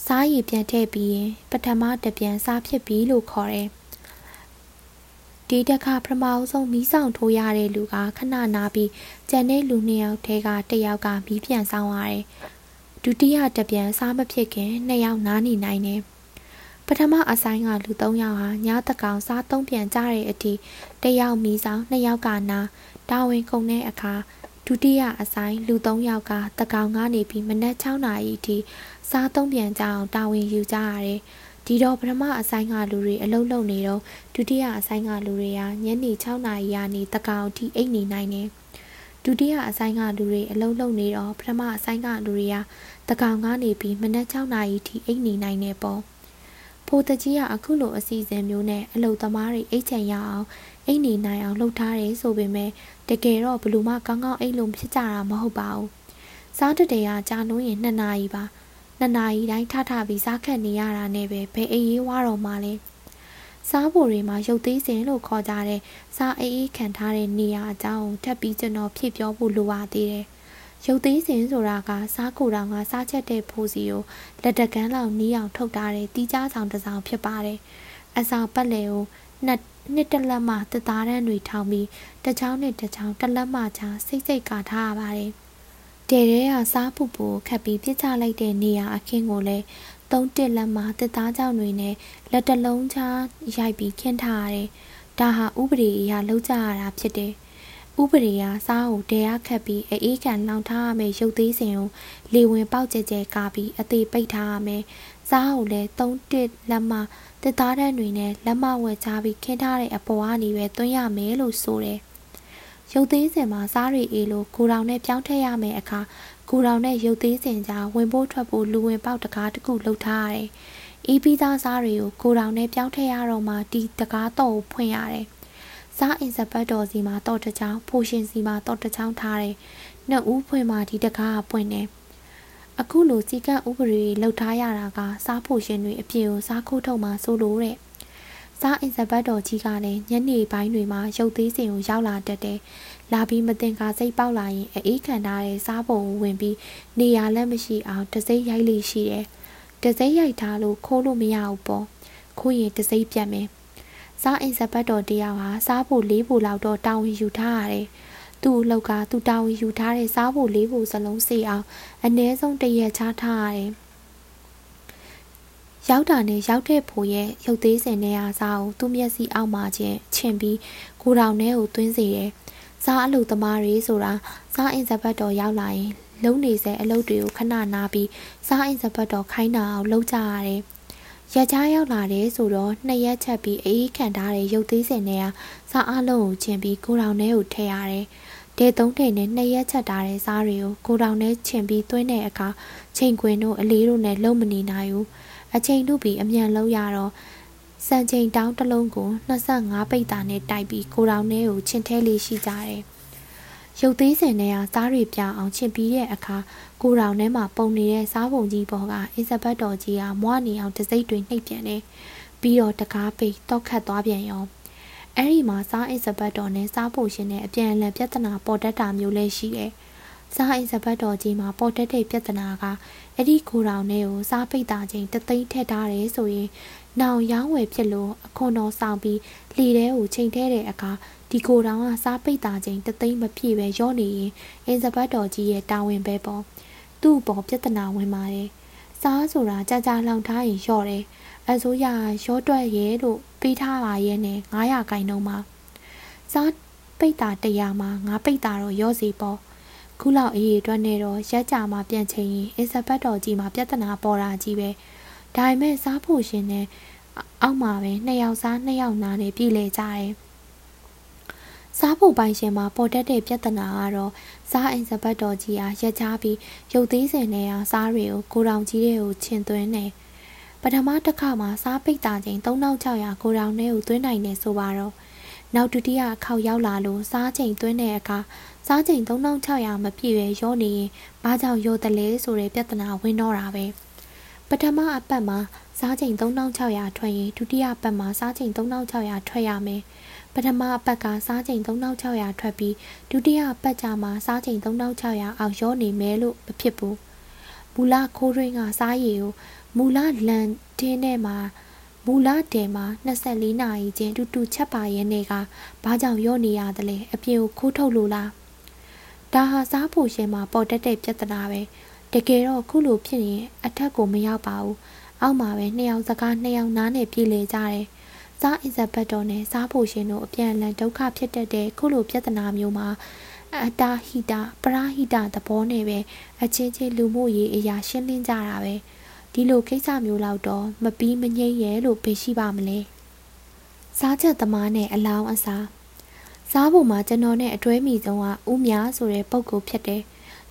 စားရည်ပြန်ထည့်ပြီးရင်ပထမတပြန်စားဖြစ်ပြီးလို့ခေါ်တယ်။ဒီတစ်ခါပထမအဆုံးမီးဆောင်ထိုးရတဲ့လူကခဏနာပြီးကျန်တဲ့လူနှစ်ယောက်ထဲကတစ်ယောက်ကမီးပြန်ဆောင်ရတယ်။ ဒုတိယတပြန်စားမဖြစ်ခင်နှစ်ယောက်နားနေနိုင်တယ်။ပထမအဆိုင်ကလူ၃ယောက်ဟာညတကောင်စားသုံးပြန်ကြတဲ့အထိတယောက်မီဆောင်နှစ်ယောက်ကနာတာဝန်ကုန်တဲ့အခါဒုတိယအဆိုင်လူ၃ယောက်ကတကောင်ကနေပြီးမနက်6နာရီအထိစားသုံးပြန်ကြအောင်တာဝန်ယူကြရတယ်ဒီတော့ပထမအဆိုင်ကလူတွေအလုပ်လုပ်နေတော့ဒုတိယအဆိုင်ကလူတွေကညနေ6နာရီကနေတကောင်အထိအိတ်နေနိုင်တယ်ဒုတိယအဆိုင်ကလူတွေအလုပ်လုပ်နေတော့ပထမအဆိုင်ကလူတွေက တကောင်ကနေပြီးမနက်6နာရီထိအိတ်နေနိုင်တယ်ပေါ့ဖိုတကြီးကအခုလိုအစီအစဉ်မျိုးနဲ့အလုပ်သမားတွေအိတ်ချင်ရအောင်အိတ်နေနိုင်အောင်လှုပ်ထားတယ်ဆိုပေမဲ့တကယ်တော့ဘလူးမကောင်းကောင်းအိတ်လို့ဖြစ်ကြတာမဟုတ်ပါဘူး။စားတတဲ့ကကြာလို့ရင်2နာရီပါ။2နာရီတိုင်းထထပြီးစားခတ်နေရတာနဲ့ပဲဘယ်အေးရေးဝါတော့မှလဲ။စားဖို့တွေမှာရုပ်သေးစင်လို့ခေါ်ကြတဲ့စားအေးအေးခံထားတဲ့နေရာအကြောင်းထပ်ပြီးကျွန်တော်ဖြည့်ပြောဖို့လိုပါသေးတယ်။ ရုပ်သေးစင်ဆိုတာကစားကိုတောင်ကစားချက်တဲ့ဖိုးစီကိုလက်တကန်းလောက်နီးအောင်ထုတ်ထားတဲ့တီးကြားဆောင်တစ်ဆောင်ဖြစ်ပါတယ်။အစာပတ်လည်ကိုနှစ်နှစ်တလက်မှတသားတန်းတွေထောင်ပြီးတစ်ချောင်းနဲ့တစ်ချောင်းတစ်လက်မှချာစိတ်စိတ်ကာထားရပါတယ်။တဲတဲကစားပူပူခတ်ပြီးပြစ်ချလိုက်တဲ့နေရာအခင်းကိုလည်းသုံးတစ်လက်မှတစ်သားကြောင်တွေနဲ့လက်တလုံးချာရိုက်ပြီးခင်းထားရတယ်။ဒါဟာဥပဒေအရလောက်ကြရတာဖြစ်တယ်။ ဥပဒေအစားကိုတဲရခတ်ပြီးအေးခံလောင်ထားရမယ်ရုပ်သေးစင်ကိုလေဝင်ပေါက်ကြဲကြဲကားပြီးအသေးပိတ်ထားရမယ်စားကိုလည်းသုံးတစ်လက်မတစ်သားတန်းတွေနဲ့လက်မဝက်ချပြီးခင်းထားတဲ့အပေါ်ကနေပဲသွင်းရမယ်လို့ဆိုတယ်ရုပ်သေးစင်မှာစားတွေအေးလို့ကိုတောင်နဲ့ပြောင်းထည့်ရမယ်အခါကိုတောင်နဲ့ရုပ်သေးစင်ကြားဝင်ဖို့ထွက်ဖို့လူဝင်ပေါက်တကားတစ်ခုလှုပ်ထားရတယ်။အေးပြီးသားစားတွေကိုကိုတောင်နဲ့ပြောင်းထည့်ရတော့မှဒီတကားတော့ကိုဖွင့်ရတယ်။ စားအင်စပတ်တော်စီမှာတော့တချောင်းဖိုရှင်စီမှာတော့တချောင်းထားတယ်။နှစ်ဦးဖွင့်မှာဒီတကားကပွင့်တယ်။အခုလိုစီကံဥပဒေလှုပ်ထားရတာကစားဖိုရှင်တွေအပြင်ကိုစားခိုးထုတ်မှာဆိုလို့တဲ့။စားအင်စပတ်တော်ကြီးကလည်းညနေပိုင်းတွေမှာရုပ်သေးစင်ကိုရောက်လာတတ်တယ်။လာပြီးမတင်ကားစိတ်ပေါက်လာရင်အေးခံထားတဲ့စားပုံကိုဝင်ပြီးနေရာလက်မရှိအောင်တစိမ့်ရိုက်လိရှိတယ်။တစိမ့်ရိုက်ထားလို့ခိုးလို့မရဘူးပေါ့။ခိုးရင်တစိမ့်ပြတ်မယ်။ စားအိမ်စပတ်တော်တယောက်ဟာစားဖို့လေးဖို့လောက်တော့တာဝန်ယူထားရတယ်။သူ့အလောက်ကသူတာဝန်ယူထားတဲ့စားဖို့လေးဖို့စလုံးစေအောင်အ ਨੇ ဆုံးတရက်ချထားရတယ်။ရောက်တာနဲ့ရောက်တဲ့ဖိုရဲ့ရုပ်သေးစင်နဲ့အားစားကိုသူ့မျက်စိအောက်မှာချင်းချင်ပြီးကိုတောင်ထဲကိုသွင်းစေတယ်။စားအလုပ်သမားတွေဆိုတာစားအင်စပတ်တော်ရောက်လာရင် လုံနေစေအလုပ်တွေကိုခဏနာပြီးစားအင်စပတ်တော်ခိုင်းတာအောင်လုပ်ကြရတယ်။ ရကြရောက်လာတယ်ဆိုတော့နှစ်ရက်ချက်ပြီးအေးခံထားတဲ့ရုပ်သေးစင်တွေကစားအလုံးကိုချင်းပြီးကိုတောင်ထဲကိုထည့်ရတယ်။ဒေသုံးထည်နဲ့နှစ်ရက်ချက်ထားတဲ့စားတွေကိုကိုတောင်ထဲချင်းပြီးသွင်းတဲ့အခါချိန်ခွင်တို့အလေးတို့နဲ့လုံမနေနိုင်ဘူး။အချိန်တို့ပြီးအမြန်လုံးရတော့စံချိန်တောင်းတစ်လုံးကို25ပိတ်တာနဲ့တိုက်ပြီးကိုတောင်ထဲကိုချင်ထဲလေးရှိကြတယ်။ ရုပ်သေးစင်နဲ့စားတွေပြအောင်ချင်ပြီးတဲ့အခါကိုတောင်ထဲမှာပုံနေတဲ့စားပုံကြီးပေါ်ကအင်ဇဘတ်တော်ကြီးကမွားနေအောင်တစိမ့်တွေနှိပ်ပြန်တယ်။ပြီးတော့တကားပိတ်တော့ခတ်သွားပြန်ရော။အဲ့ဒီမှာစားအင်ဇဘတ်တော်နဲ့စားဖို့ရှင်နဲ့အပြန်အလှန်ပြဿနာပေါ်တတ်တာမျိုးလည်းရှိတယ်။စားအိမ်စပတ်တော်ကြီးမှာပေါ်တက်တဲ့ပြဿနာက အဲ့ဒီကိုတောင်ထဲကိုစားပိတ်တာချင်းတသိန်းထက်ထားတယ်ဆိုရင်နောင်ရောင်းဝယ်ဖြစ်လို့အခွန်တော်ဆောင်ပြီးလှေထဲကိုချိန်ထဲတဲ့အခါဒီကိုတောင်ကစားပိတ်တာချင်းတသိန်းမပြည့်ပဲရော့နေရင်အင်းစပတ်တော်ကြီးရဲ့တာဝန်ပဲပေါ့သူ့ပေါ်ပြဿနာဝင်ပါတယ်စားဆိုတာကြာကြာလောင်ထားရင်ရော့တယ်အစိုးရရော့တွက်ရဲလို့ပေးထားပါရဲ့နဲ့900ခိုင်နှုန်းမှာစားပိတ်တာ100မှာငါပိတ်တာတော့ရော့စီပေါ့ ခုလောက်အေးအတွက်နဲ့တော့ရက်ကြမှာပြန်ချိန်ရင်အစ္စဘတ်တော်ကြီးမှာပြဿနာပေါ်တာကြီးပဲဒါပေမဲ့စားဖို့ရှင်နဲ့အောက်မှာပဲနှစ်ယောက်စားနှစ်ယောက်နာနေပြည်လေကြတယ်စားဖို့ပိုင်ရှင်မှာပေါ်တတ်တဲ့ပြဿနာကတော့စားအိမ်စပတ်တော်ကြီးအားရက်ချပြီးရုပ်သေးစင်နဲ့အားစားတွေကိုကိုတောင်ကြီးတွေကိုချင်သွင်းတယ်ပထမတစ်ခါမှာစားပိတ်တာချင်း3600ကိုတောင်ထဲကိုသွင်းနိုင်တယ်ဆိုပါတော့နောက်ဒုတိယအခေါက်ရောက်လာလို့စားချိန်သွင်းတဲ့အခါ စားချိန်3600မပြည့်ပဲရောနေရင်ဘာကြောင့်ရောတယ်လဲဆိုတဲ့ပြဿနာဝင်တော့တာပဲပထမအပတ်မှာစားချိန်3600ထွက်ရင်ဒုတိယပတ်မှာစားချိန်3600ထွက်ရမယ်ပထမအပတ်ကစားချိန်3600ထွက်ပြီးဒုတိယပတ်ကြမှာစားချိန်3600အောက်ရောနေမယ်လို့မဖြစ်ဘူးမူလခိုးရင်းကစားရည်ကိုမူလလန်တင်းထဲမှာမူလတဲမှာ24နာရီချင်းတူတူချက်ပါရဲ့နေကဘာကြောင့်ရော့နေရသလဲအပြင်ကိုခိုးထုတ်လို့လား ဒါဟာစားဖို့ရှင်မှာပေါ်တက်တဲ့ပြဿနာပဲတကယ်တော့ခုလိုဖြစ်ရင်အထက်ကိုမရောက်ပါဘူးအောက်မှာပဲနှစ်ယောက်စကားနှစ်ယောက်နားနဲ့ပြေးလေကြတယ်စားအစ်ဇဘတ်တော်နဲ့စားဖို့ရှင်တို့အပြန်အလှန်ဒုက္ခဖြစ်တတ်တဲ့ခုလိုပြဿနာမျိုးမှာအတာဟိတာပရာဟိတာသဘောနဲ့ပဲအချင်းချင်းလူမှုရေးအရာရှင်းလင်းကြတာပဲဒီလိုကိစ္စမျိုးလောက်တော့မပြီးမငြိမ့်ရဲလို့ဖေရှိပါမလဲစားချက်သမားနဲ့အလောင်းအစား စားဖို့မှာကျွန်တော်နဲ့အတွဲမိဆုံးကဦးမြဆိုတဲ့ပုဂ္ဂိုလ်ဖြစ်တယ်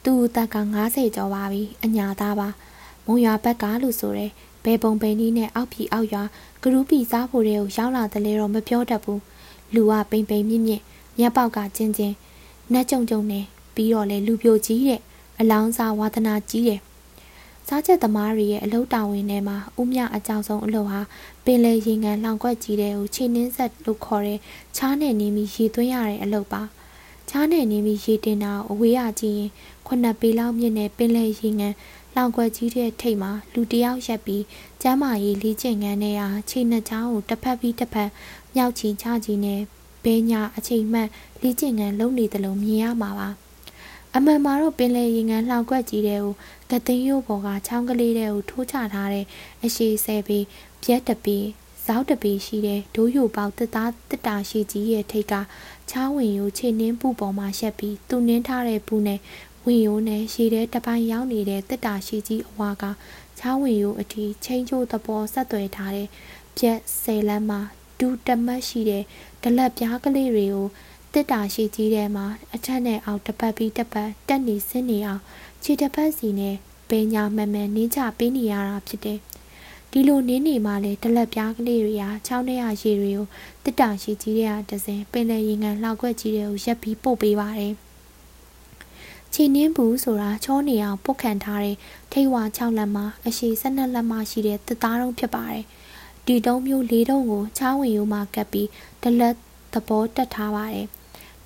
သူ့အသက်က90ကျော်ပါပြီအညာသားပါမုံရွာဘက်ကလို့ဆိုတယ်ဘယ်ပုံဘယ်နည်းနဲ့အောက်ဖြီအောက်ရွာဂရုပီစားဖို့တွေကိုရောက်လာတယ်လေတော့မပြောတတ်ဘူးလူကပိန်ပိန်မြင့်မြင့်မျက်ပေါက်ကကျင်းကျင်းနှက်ကြုံကြုံနဲ့ပြီးတော့လေလူပြိုကြီးတဲ့အလောင်းစားဝါသနာကြီးတယ်စားချက်သမားတွေရဲ့အလုတ်တာဝန်ထဲမှာဥမြအကြောက်ဆုံးအလုပ်ဟာပ င်လယ်ရေငန်လောင်ကွက်ကြီးတဲ့ကိုခြေနှင်းဆက်လို့ခေါ်တဲ့ချားနဲ့နေပြီးရေသွင်းရတဲ့အလုပ်ပါချားနဲ့နေပြီးရေတင်တာအဝေးရကြည့်ရင်ခုနှစ်ပေလောက်မြင့်တဲ့ပင်လယ်ရေငန်လောင်ကွက်ကြီးတဲ့ထိပ်မှာလူတယောက်ရက်ပြီးကျမ်းမာရေးလေးကျင့်ငန်းနဲ့ဟာခြေနှစ်ချောင်းကိုတစ်ဖက်ပြီးတစ်ဖက်မြောက်ချီချကြီးနဲ့ဘဲညာအချိန်မှန်လေးကျင့်ငန်းလုပ်နေတယ်လို့မြင်ရမှာပါ အမှန်မှာတော့ပင်လယ်ရေငန်းလှောင်ကွက်ကြီးတဲ့ကိုကသိန်းရိုးပေါ်ကချောင်းကလေးတဲ့ကိုထိုးချထားတဲ့အရှိဆဲပြီးပြက်တပီဇောက်တပီရှိတဲ့ဒိုးယိုပေါက်တစ်သားတစ်တာရှိကြီးရဲ့ထိတ်ကချောင်းဝင်ရိုးခြေနှင်းပူပေါ်မှာရှက်ပြီးသူနှင်းထားတဲ့ဘူးနဲ့ဝင်ရိုးနဲ့ရှည်တဲ့တပိုင်းရောက်နေတဲ့တစ်တာရှိကြီးအဝါကချောင်းဝင်ရိုးအထိချင်းချိုးသဘောဆက်သွယ်ထားတဲ့ပြက်ဆယ်လမ်းမှာဒူးတမတ်ရှိတဲ့ဒလက်ပြားကလေးတွေကို တစ်တာရှိကြီးထဲမှာအထက်နဲ့အောက်တစ်ပတ်ပြီးတစ်ပတ်တက်နေဆင်းနေအောင်ခြေတစ်ဖက်စီနဲ့ပင်ညာမှန်မှန်နေချပေးနေရတာဖြစ်တယ်။ဒီလိုနင်းနေမှလည်းတလက်ပြားကလေးတွေကချောင်းထဲရရေတွေကိုတစ်တာရှိကြီးတွေကတစင်ပင်လယ်ရေငန်လှောက်ွက်ကြီးတွေကိုရက်ပြီးပို့ပေးပါတယ်။ခြေနှင်းဘူးဆိုတာချောနေအောင်ပုတ်ခံထားတဲ့ထိတ်ဝါ6လက်မှာအရှိ12လက်မရှိတဲ့တစ်သားတုံးဖြစ်ပါတယ်။ဒီတုံးမျိုးလေးတုံးကိုချောင်းဝင်ရိုးမှာကပ်ပြီးတလက်သဘောတက်ထားပါတယ်။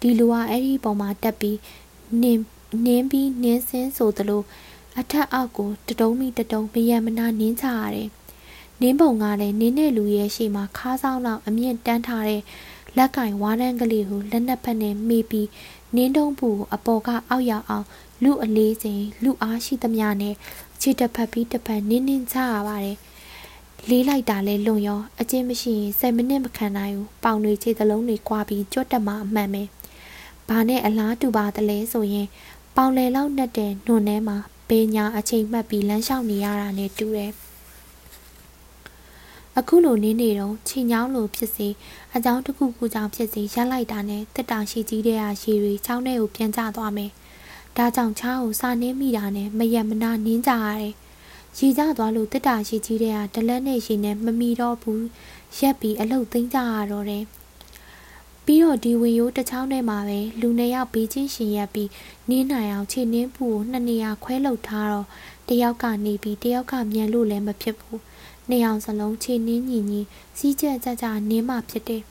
ဒီလူကအဲ့ဒီပုံမှာတက်ပြီးနင်းနင်းပြီးနင်းစင်းဆိုသလိုအထက်အောက်ကိုတတုံးမိတတုံးမယံမနာနင်းချရတယ်။နင်းပုံကလည်းနင်းတဲ့လူရဲ့ရှေ့မှာခါးဆောင်လောက်အမြင့်တန်းထားတဲ့လက်ကင်ဝါးတန်းကလေးကိုလက်နှစ်ဖက်နဲ့မိပြီးနင်းတုံးပူအပေါ်ကအောက်ရောက်အောင်လူအလေးစဉ်လူအားရှိသမျှနဲ့ခြေတစ်ဖက်ပြီးတစ်ဖက်နင်းနင်းချရပါတယ်။လေးလိုက်တာလဲလွန်ရောအချင်းမရှိရင်7မိနစ်မခံနိုင်ဘူး။ပေါင်တွေခြေသလုံးတွေကွာပြီးကြွတ်တက်မှအမှန်ပဲ။ ဘာနဲ့အလားတူပါသလဲဆိုရင် ပေါင်လေလောက်နဲ့တဲ့နှွန်ထဲမှာဘေးညာအချိန်မှတ်ပြီးလမ်းလျှောက်နေရတာနဲ့တူတယ်။အခုလိုနင်းနေတော့ချီညောင်းလိုဖြစ်စေအကြောင်းတစ်ခုခုကြောင့်ဖြစ်စေရက်လိုက်တာနဲ့တက်တာရှိကြီးတဲ့အားရှိတွေချောင်းထဲကိုပြန်ကျသွားမယ်။ဒါကြောင့်ချားကိုစာနင်းမိတာနဲ့မရက်မနာနင်းကြရတယ်။ရေကျသွားလို့တစ်တာရှိကြီးတဲ့ကဒလက်နဲ့ရေနဲ့မမီတော့ဘူးရက်ပြီးအလုတ်သိမ်းကြရတော့တယ် ပြီးတော့ဒီဝင်ရိုးတစ်ချောင်းထဲမှာပဲလူနှစ်ယောက်ဘေးချင်းရှင်ရက်ပြီးနင်းနိုင်အောင်ခြေနှင်းပူကိုနှစ်နေရာခွဲလုပ်ထားတော့တယောက်ကနေပြီးတယောက်ကမြန်လို့လည်းမဖြစ်ဘူးနှစ်ယောက်စလုံးခြေနှင်းညီညီစီးကျက်ကြကြနင်းမှဖြစ်တယ်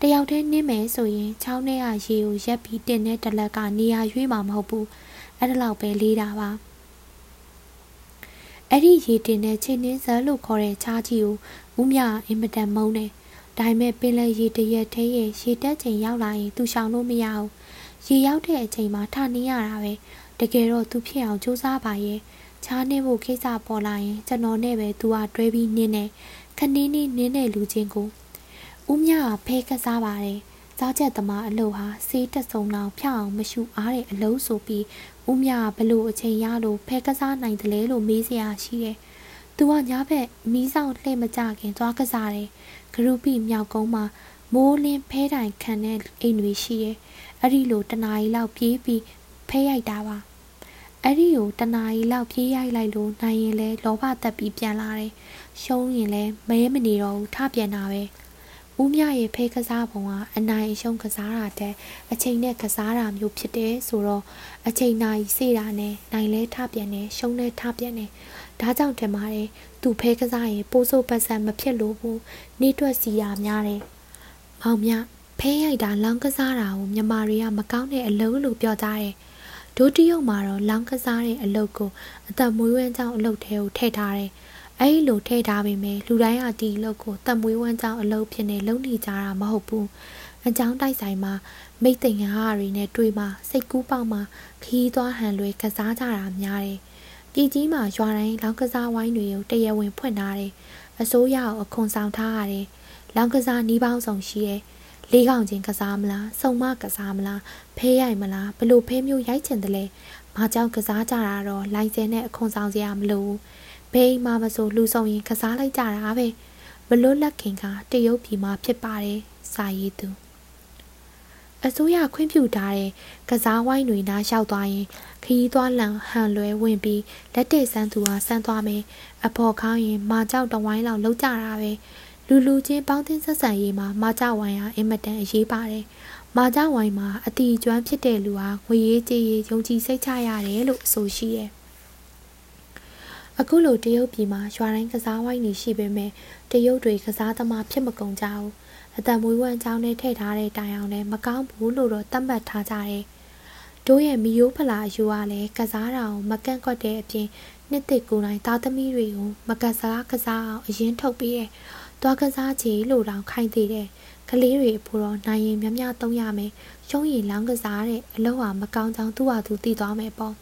တယောက်တည်းနင်းမယ်ဆိုရင်ချောင်းထဲကရေကိုရက်ပြီးတင်တဲ့တလက်ကနေရာရွေးမှာမဟုတ်ဘူးအဲ့ဒါလောက်ပဲလေးတာပါအဲ့ဒီရေတင်တဲ့ချိန်နှင်းဇက်လို့ခေါ်တဲ့ချားကြီးကိုဦးမြအင်မတန်မုန်းတယ် ဒါပေမဲ့ပင်လယ်ရေတရက်ထဲရဲ့ရေတက်ချိန်ရောက်လာရင်သူရှောင်လို့မရဘူးရေရောက်တဲ့အချိန်မှာထနေရတာပဲတကယ်တော့သူဖြစ်အောင်စူးစမ်းပါရဲ့ချားနေဖို့ကိစ္စပေါ်လာရင်ကျွန်တော်နဲ့ပဲသူကတွဲပြီးနင်းနေခနင်းနေနင်းတဲ့လူချင်းကိုဦးမြကဖဲကစားပါတယ်စားချက်သမားအလုပ်ဟာစေးတက်ဆုံလောက်ဖြောက်အောင်မရှူအားတဲ့အလုပ်ဆိုပြီးဦးမြကဘလို့အချိန်ရလို့ဖဲကစားနိုင်တယ်လဲလို့မေးစရာရှိတယ်။သူကညာဘက်မီးဆောင်လှည့်မကြခင်သွားကစားတယ်။ ဂရုပိမြောက်ကုန်းမှာမိုးလင်းဖဲတိုင်ခံတဲ့အိမ်တွေရှိတယ်။အဲ့ဒီလိုတနားရီလောက်ပြေးပြီးဖဲရိုက်တာပါ။အဲ့ဒီကိုတနားရီလောက်ပြေးရိုက်လိုက်လို့နိုင်ရင်လဲလောဘတက်ပြီးပြန်လာတယ်။ရှုံးရင်လဲမဲမနေတော့ဘူးထပြန်တာပဲ။ဦးမြရဲ့ဖေးကစားပုံကအနိုင်အရှုံးကစားတာတဲ့အချိန်နဲ့ကစားတာမျိုးဖြစ်တယ်ဆိုတော့အချိန်နိုင်စေတာနဲ့နိုင်လဲထပြန်တယ်ရှုံးလဲထပြန်တယ် ဒါကြောင့်တင်ပါတယ်သူဖေးကစားရင်ပိုးစိုးပတ်စံမဖြစ်လို့ဘူးနေတွက်စီတာများတယ်မောင်မြဖဲရိုက်တာလောင်းကစားတာကိုမြမာတွေကမကောင်းတဲ့အလုပ်လို့ပြောကြတယ်ဒိုတရုတ်မှာတော့လောင်းကစားတဲ့အလုပ်ကိုအသက်မွေးဝမ်းကြောင်းအလုပ်ထဲကိုထည့်ထားတယ်အဲ့လိုထည့်ထားပေမဲ့လူတိုင်းကဒီအလုပ်ကိုတံမွေးဝမ်းကြောင်းအလုပ်ဖြစ်နေလုပ်နေကြတာမဟုတ်ဘူးအကြောင်းတိုက်ဆိုင်မှာမိတ်တင်ဟာတွေနဲ့တွေ့မှစိတ်ကူးပေါက်မှခီးသွားဟန်လွဲကစားကြတာများတယ် ပြည်ကြီးမှာရွာတိုင်းလောင်းကစားဝိုင်းတွေကိုတရဝင်ဖွင့်ထားတယ်အစိုးရကိုအခွန်ဆောင်ထားရတယ်လောင်းကစားနီးပေါင်းဆောင်ရှိတယ်လေးကောင်ချင်းကစားမလားစုံမကစားမလားဖဲရိုက်မလားဘလို့ဖဲမျိုးရိုက်ချင်တယ်လဲမကြောက်ကစားကြတာတော့လိုင်စင်နဲ့အခွန်ဆောင်စရာမလိုဘူးဘယ်မှမဆိုလူဆောင်ရင်ကစားလိုက်ကြတာပဲမလွတ်လက်ခင်ကတရုတ်ပြည်မှာဖြစ်ပါတယ်စာရေးသူ အစိုးရခွင့်ပြုထားတဲ့ကစားဝိုင်းတွေနားရောက်သွားရင်ခရီးသွားလန်ဟန်လွဲဝင်ပြီးလက်တဲ့ဆန်းသူဟာဆန်းသွားမယ်အဖော်ခေါင်းရင်မာကြောက်တဝိုင်းလောက်လောက်ကြတာပဲလူလူချင်းပေါင်းတင်ဆက်ဆံရေးမှာမာကြောက်ဝိုင်းဟာအင်မတန်အရေးပါတယ်မာကြောက်ဝိုင်းမှာအတီကျွမ်းဖြစ်တဲ့လူဟာငွေရေးကြေးရေးယုံကြည်စိတ်ချရတယ်လို့အဆိုရှိရဲ့အခုလိုတရုတ်ပြည်မှာရွာတိုင်းကစားဝိုင်းနေရှိပေမဲ့တရုတ်တွေကစားသမားဖြစ်မကုန်ကြဘူး အတံမွေးဝမ်းချောင်းနဲ့ထည့်ထားတဲ့တိုင်အောင်လည်းမကောင်းဘူးလို့တော့သတ်မှတ်ထားကြတယ်တို့ရဲ့မီယိုးဖလာအယူကလည်းကစားတာကိုမကန့်ကွက်တဲ့အပြင်နှစ်သက်ကိုယ်တိုင်သားသမီးတွေကိုမကစားကစားအောင်အရင်ထုတ်ပြီးတဲ့သွားကစားချေလို့တောင်ခိုင်းသေးတယ်ကလေးတွေအဖို့တော့နိုင်ရင်များများသုံးရမယ်ရှုံးရင်လောင်းကစားတဲ့အလုပ်ဟာမကောင်းကြောင်းသူ့ဟာသူသိသွားမယ်ပေါ့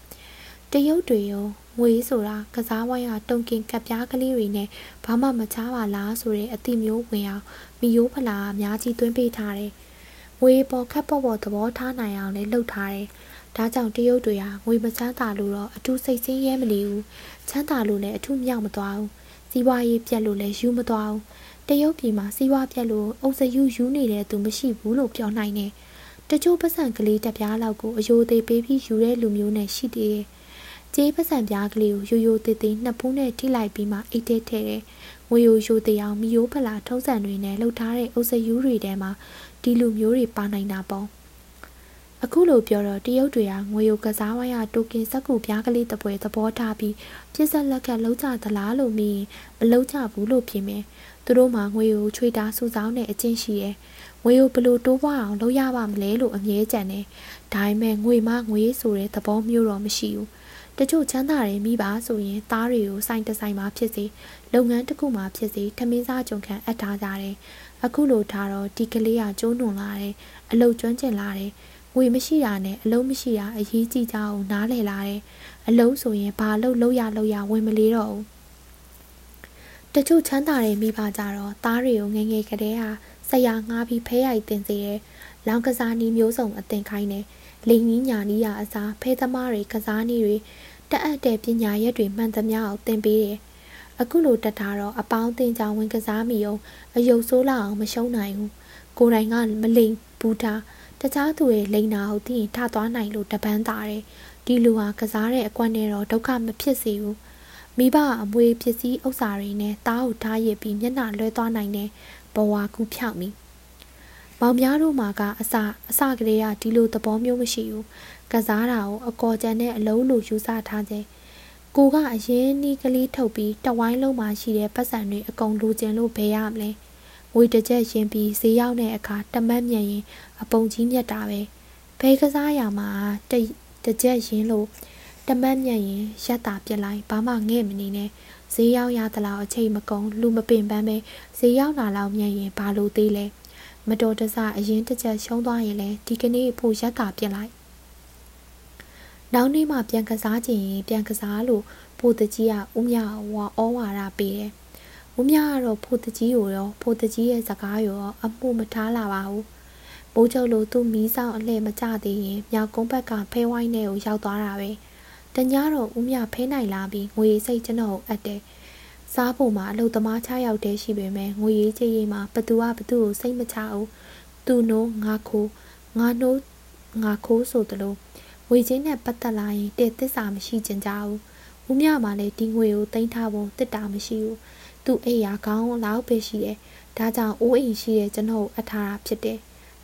တရုတ်တွေရောငွေဆိုတာကစားဝိုင်းဟာတုံကင်ကပ်ပြားကလေးတွေနဲ့ဘာမှမချားပါလားဆိုတဲ့အတိမျိုးဝင်အောင် မီယိုးဖလာအများကြီးသွင်းပေးထားတယ်။ငွေပေါ်ခက်ပေါ်ပေါ်သဘောထားနိုင်အောင်လည်းလုပ်ထားတယ်။ဒါကြောင့်တရုတ်တွေဟာငွေမချမ်းသာလို့တော့အထူးစိတ်ဆင်းရဲမနေဘူး။ချမ်းသာလို့လည်းအထူးမြောက်မသွားဘူး။စီးပွားရေးပြက်လို့လည်းယူမသွားဘူး။တရုတ်ပြည်မှာစီးပွားပြက်လို့အုပ်စယူယူနေတဲ့သူမရှိဘူးလို့ပြောနိုင်တယ်။တချို့ပတ်စံကလေးတက်ပြားလောက်ကိုအယိုသေးပေးပြီးယူတဲ့လူမျိုးနဲ့ရှိသေးတယ်။ကြေးပစံပြားကလေးကိုရိုးရိုးသေးသေးနှစ်ဖူးနဲ့ထိလိုက်ပြီးမှအိတ်ထဲထည့်တယ်။ ငွေရိုးရိုးသေးအောင်မီယိုးဖလာထုံးစံတွေနဲ့လှုပ်ထားတဲ့အုပ်စယူးတွေထဲမှာဒီလူမျိုးတွေပါနိုင်တာပေါ့။အခုလိုပြောတော့တရုတ်တွေကငွေရိုးကစားဝိုင်းရတိုကင်စက်ကူပြားကလေးတပွဲသဘောထားပြီးပြစ်ဆက်လက်ကလှုပ်ကြသလားလို့မင်းမလှုပ်ကြဘူးလို့ပြင်မယ်။သူတို့မှငွေရိုးချွေတာစုဆောင်းတဲ့အချင်းရှိရဲ့။ငွေရိုးဘလို့တိုးပွားအောင်လုပ်ရပါမလဲလို့အမြဲကြံတယ်။ဒါပေမဲ့ငွေမငွေဆိုတဲ့သဘောမျိုးတော့မရှိဘူး။ တချို့ချမ်းသာတွေမိပါဆိုရင်သားတွေကိုစိုင်တဆိုင်မှာဖြစ်စေလုပ်ငန်းတစ်ခုမှာဖြစ်စေထမင်းစားကြုံခံအပ်ထားကြတယ်အခုလိုထားတော့ဒီကလေးကကျိုးနွန်လာတယ်အလုတ်ကျွမ်းကျင်လာတယ်ငွေမရှိတာနဲ့အလုံးမရှိတာအရေးကြီးကြအောင်နားလည်လာတယ်အလုံးဆိုရင်ဘာလို့လောက်ရလောက်ရဝင်မလေးတော့ဘူးတချို့ချမ်းသာတွေမိပါကြတော့သားတွေကိုငငယ်ကလေးဟာဆရာငှားပြီးဖဲရိုက်တင်စေတယ်လောင်ကစားနီးမျိုးစုံအသင်ခိုင်းတယ်လိန်ကြီးညာနီးရအစားဖဲသမားတွေကစားနည်းတွေ တက်အပ်တဲ့ပညာရက်တွေမှန်သမျှအောင်သင်ပေးတယ်။အခုလိုတက်တာတော့အပေါင်းတင်ကြောင်ဝင်ကစားမိအောင်အယုတ်ဆိုးလာအောင်မရှုံးနိုင်ဘူး။ကိုယ်တိုင်ကမလိန်ဘူးထားတခြားသူရဲ့လိန်နာဟုတ်သိရင်ထသွားနိုင်လို့တပန်းတာတယ်။ဒီလူဟာကစားတဲ့အကွက်နဲ့တော့ဒုက္ခမဖြစ်စေဘူး။မိဘအမွေပစ္စည်းဥစ္စာတွေနဲ့တားကိုထားရစ်ပြီးမျက်နှာလွှဲသွားနိုင်တဲ့ဘဝကူးဖြောက်မိမောင်များတို့မှာကအစအစကလေးကဒီလိုသဘောမျိုးမရှိဘူး ကစားတာကိုအကော်ကြံနဲ့အလုံးလိုယူဆထားခြင်းကိုကအရင်နီးကလေးထုတ်ပြီးတဝိုင်းလုံးမှာရှိတဲ့ပတ်စံတွေအကုန်လိုချင်လို့ဘယ်ရမလဲငွေတစ်ချက်ရင်ပြီးဈေးရောက်တဲ့အခါတမတ်မြန်ရင်အပုံကြီးမြတ်တာပဲဘဲကစားရမှာတတစ်ချက်ရင်လို့တမတ်မြန်ရင်ရက်တာပြစ်လိုက်ဘာမှငဲ့မနေနဲ့ဈေးရောက်ရသလောက်အချိန်မကုန်လူမပင်ပန်းပဲဈေးရောက်လာလောက်မြန်ရင်ဘာလို့သေးလဲမတော်တဆအရင်တစ်ချက်ရှုံးသွားရင်လည်းဒီကနေ့ဖို့ရက်တာပြစ်လိုက် နောက်နေ့မှပြန်ကစားခြင်းရင်ပြန်ကစားလို့ဖိုတကြီးကဦးမြဝါဩဝါဒပေးတယ်။ဦးမြကတော့ဖိုတကြီးကိုရောဖိုတကြီးရဲ့စကားရောအမှုမထားလာပါဘူး။မိုးချုပ်လို့သူ့မီးဆောင်အလှည့်မကျသေးရင်မြောက်ကုန်းဘက်ကဖဲဝိုင်းထဲကိုရောက်သွားတာပဲ။တညတော့ဦးမြဖဲနိုင်လာပြီးငွေစိတ်ကျွန်တော်အပ်တယ်။စားဖို့မှာအလုပ်သမား6ယောက်တည်းရှိပေမဲ့ငွေရေးကြေးရေးမှာဘသူကဘသူကိုစိတ်မချဘူး။သူ့နိုးငါခိုးငါနှိုးငါခိုးဆိုသလို ငွေချင်းနဲ့ပတ်သက်လာရင်တဲ့သစ္စာမရှိကြကြဘူးဦးမြမှလည်းဒီငွေကိုတင်ထားဖို့တစ်တာမရှိဘူးသူ့အိယာကောင်းလောက်ပဲရှိတယ်ဒါကြောင့်အိုးအိမ်ရှိတဲ့ကျွန်တော်အထားတာဖြစ်တယ်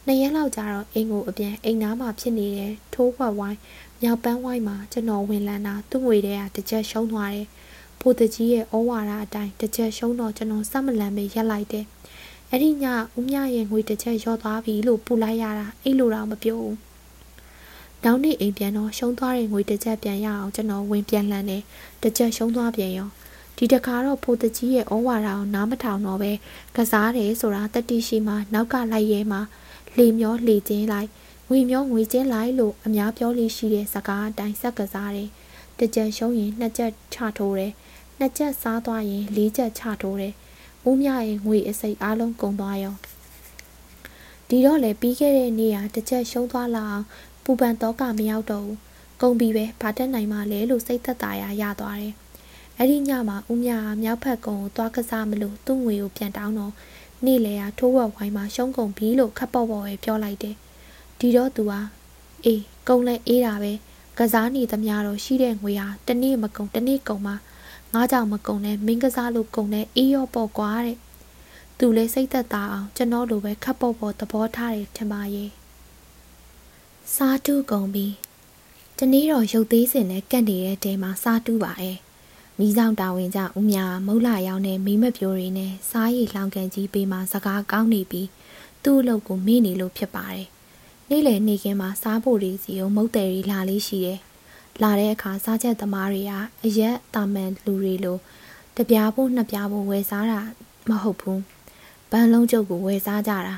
နှစ်ရက်လောက်ကြာတော့အိမ်ကိုအပြန်အိမ်သားမှာဖြစ်နေတဲ့ထိုးခွက်ဝိုင်းမြောက်ပန်းဝိုင်းမှာကျွန်တော်ဝင်လန်းတာသူ့ငွေတွေကတစ်ချက်ရှုံးသွားတယ်ဖိုးတကြီးရဲ့ဩဝါဒအတိုင်းတစ်ချက်ရှုံးတော့ကျွန်တော်စက်မလန်ပဲရက်လိုက်တယ်အဲ့ဒီညဦးမြရဲ့ငွေတစ်ချက်ရော့သွားပြီလို့ပူလိုက်ရတာအဲ့လိုတော့မပြောဘူး နောက်နေ့အိမ်ပြန်တော့ရှုံးသွားတဲ့ငွေတစ်ချက်ပြန်ရအောင်ကျွန်တော်ဝင်ပြန်လှန်တယ်တစ်ချက်ရှုံးသွားပြန်ရောဒီတခါတော့ဖိုးတကြီးရဲ့ဩဝါဒအောင်နားမထောင်တော့ပဲကစားတယ်ဆိုတာတတိရှိမှနောက်ကလိုက်ရဲမှလှေမျောလှေချင်းလိုက်ငွေမျောငွေချင်းလိုက်လို့အများပြောလို့ရှိတဲ့စကားအတိုင်းဆက်ကစားတယ်တစ်ချက်ရှုံးရင်နှစ်ချက်ချထိုးတယ်နှစ်ချက်စားသွားရင်လေးချက်ချထိုးတယ်ဦးမြရဲ့ငွေအစိတ်အလုံးကုန်သွားရောဒီတော့လေပြီးခဲ့တဲ့နေ့ကတစ်ချက်ရှုံးသွားလာအောင် ပူပန်တော့ကမရောက်တော့ဘူးကုံပြီးပဲဘာတက်နိုင်မှလဲလို့စိတ်သက်သာရရသွားတယ်အဲ့ဒီညမှာဦးမြကမြောက်ဖက်ကုံကိုသွားကစားမလို့သူ့ငွေကိုပြန်တောင်းတော့နေ့လေကထိုးဝက်ဝိုင်းမှာရှုံးကုန်ပြီလို့ခက်ပေါ့ပေါ့ပဲပြောလိုက်တယ်ဒီတော့သူဟာအေးကုံလဲအေးတာပဲကစားနေသမျှတော့ရှိတဲ့ငွေဟာတနေ့မကုံတနေ့ကုံမှာငါးကြောင်မကုံနဲ့မင်းကစားလို့ကုံနဲ့အေးရောပေါ့ကွာတဲ့သူလဲစိတ်သက်သာအောင်ကျွန်တော်လိုပဲခက်ပေါ့ပေါ့သဘောထားတယ်ထင်ပါရဲ့ စားတူးကုန်ပြီတနေ့တော့ရုပ်သေးစင်နဲ့ကန့်နေတဲ့တဲမှာစားတူးပါရဲ့မိဆောင်တာဝန်ကြဦးမြမုတ်လာရောက်နေမိမပြိုးတွေနဲ့စားရည်လောင်ကန်ကြီးပေးမှစကားကောင်းနေပြီးသူ့အလုပ်ကိုမေ့နေလို့ဖြစ်ပါတယ်နေ့လယ်နေခင်းမှာစားဖို့တွေစီကိုမုတ်တယ်ရီလာလေးရှိတယ်လာတဲ့အခါစားချက်သမားတွေကအရက်တာမန်လူတွေလိုတပြားဖို့နှစ်ပြားဖို့ဝယ်စားတာမဟုတ်ဘူးဘန်းလုံးကျုပ်ကိုဝယ်စားကြတာ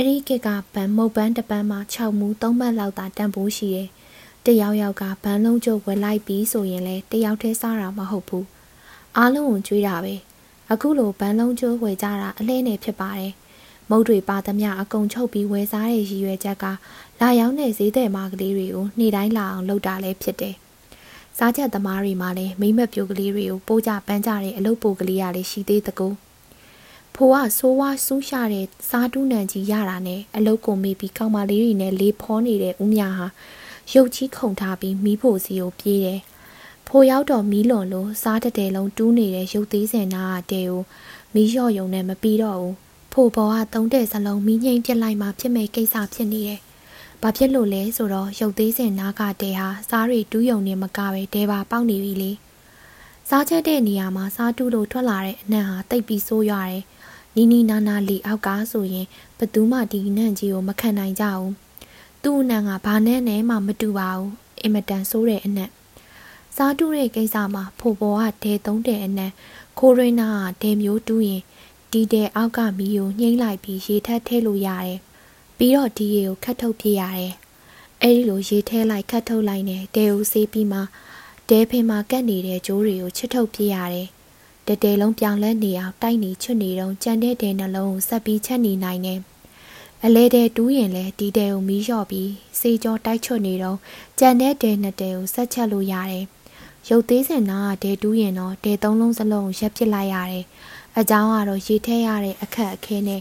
အဲ့ဒီကကဗန်မုတ်ပန်းတပန်းမှာ6မူ3မှတ်လောက်သာတန်ဖိုးရှိတယ်။တယောက်ယောက်ကဗန်လုံးကျုပ်ဝယ်လိုက်ပြီးဆိုရင်လည်းတယောက်တည်းစားတာမဟုတ်ဘူး။အားလုံးကိုကြွေးတာပဲ။အခုလိုဗန်လုံးကျိုးဝယ်ကြတာအလဲနဲ့ဖြစ်ပါတယ်။မုတ်တွေပါသမျှအကုန်ချုပ်ပြီးဝယ်စားတဲ့ရည်ရွယ်ချက်ကလာရောက်တဲ့ဈေးတဲ့မာကလေးတွေကိုနေ့တိုင်းလာအောင်လုပ်တာလည်းဖြစ်တယ်။စားချက်သမားတွေမှလည်းမိမ့်မပြိုကလေးတွေကိုပိုးကြပန်းကြတဲ့အလုပ်ပိုကလေးရလေးရှိသေးတကူ။ ဖိုးကဆိုးဝါးဆူးရှာတဲ့စားတူးနံကြီးရတာနဲ့အလုတ်ကိုမေးပြီးကောင်မလေးတွေနဲ့လေဖောနေတဲ့ဦးမြဟာရုပ်ကြီးခုန်ထားပြီးမီးဖို့စီကိုပြေးတယ်။ဖိုးရောက်တော့မီးလွန်လို့စားတတဲလုံးတူးနေတဲ့ရုပ်သေးစင်နာကတဲကိုမီးလျော့ယုံနဲ့မပြီးတော့ဘူး။ဖိုးဘောကသုံးတဲ့စလုံးမီးငိမ့်ပြစ်လိုက်မှဖြစ်မဲ့ကိစ္စဖြစ်နေတယ်။ဘာဖြစ်လို့လဲဆိုတော့ရုပ်သေးစင်နာကတဲဟာစားတွေတူးယုံနေမကပဲတဲပါပေါက်နေပြီလေ။စားချက်တဲ့နေရာမှာစားတူးလို့ထွက်လာတဲ့အနံ့ဟာတိတ်ပြီးဆိုးရတယ်။ နီနီနာနာလီအောက်ကဆိုရင်ဘသူမှဒီနန့်ကြီးကိုမခံနိုင်ကြဘူးသူ့အနံ့ကဘာနဲ့နဲ့မှမတူပါဘူးအင်မတန်ဆိုးတဲ့အနံ့စားတူးတဲ့ကိစ္စမှာဖိုဘောကဒဲသုံးတဲ့အနံ့ခိုးရင်းနာကဒဲမျိုးတူးရင်ဒီဒဲအောက်ကမီးကိုညှိမ့်လိုက်ပြီးရေထက်ထဲလို့ရတယ်ပြီးတော့ဒီရေကိုခတ်ထုတ်ပြရတယ်အဲ့ဒီလိုရေထဲလိုက်ခတ်ထုတ်လိုက်နေဒဲကိုဆေးပြီးမှဒဲဖေးမှာကတ်နေတဲ့ကြိုးတွေကိုချစ်ထုတ်ပြရတယ် တတဲလုံးပြောင်းလဲနေအောင်တိုက်နေချွတ်နေတော့ကြံတဲ့တဲနှလုံးကိုဆက်ပြီးချက်နေနိုင်တယ်။အလဲတဲ့တူးရင်လဲဒီတဲကိုမီးလျှော့ပြီးစေးကြောတိုက်ချွတ်နေတော့ကြံတဲ့တဲနှစ်တဲကိုဆက်ချက်လို့ရတယ်။ရုပ်သေးစင်နာကတဲတူးရင်တော့တဲသုံးလုံးစလုံးရက်ပစ်လိုက်ရတယ်။အကြောင်းကတော့ရေထဲရတဲ့အခက်အခဲနဲ့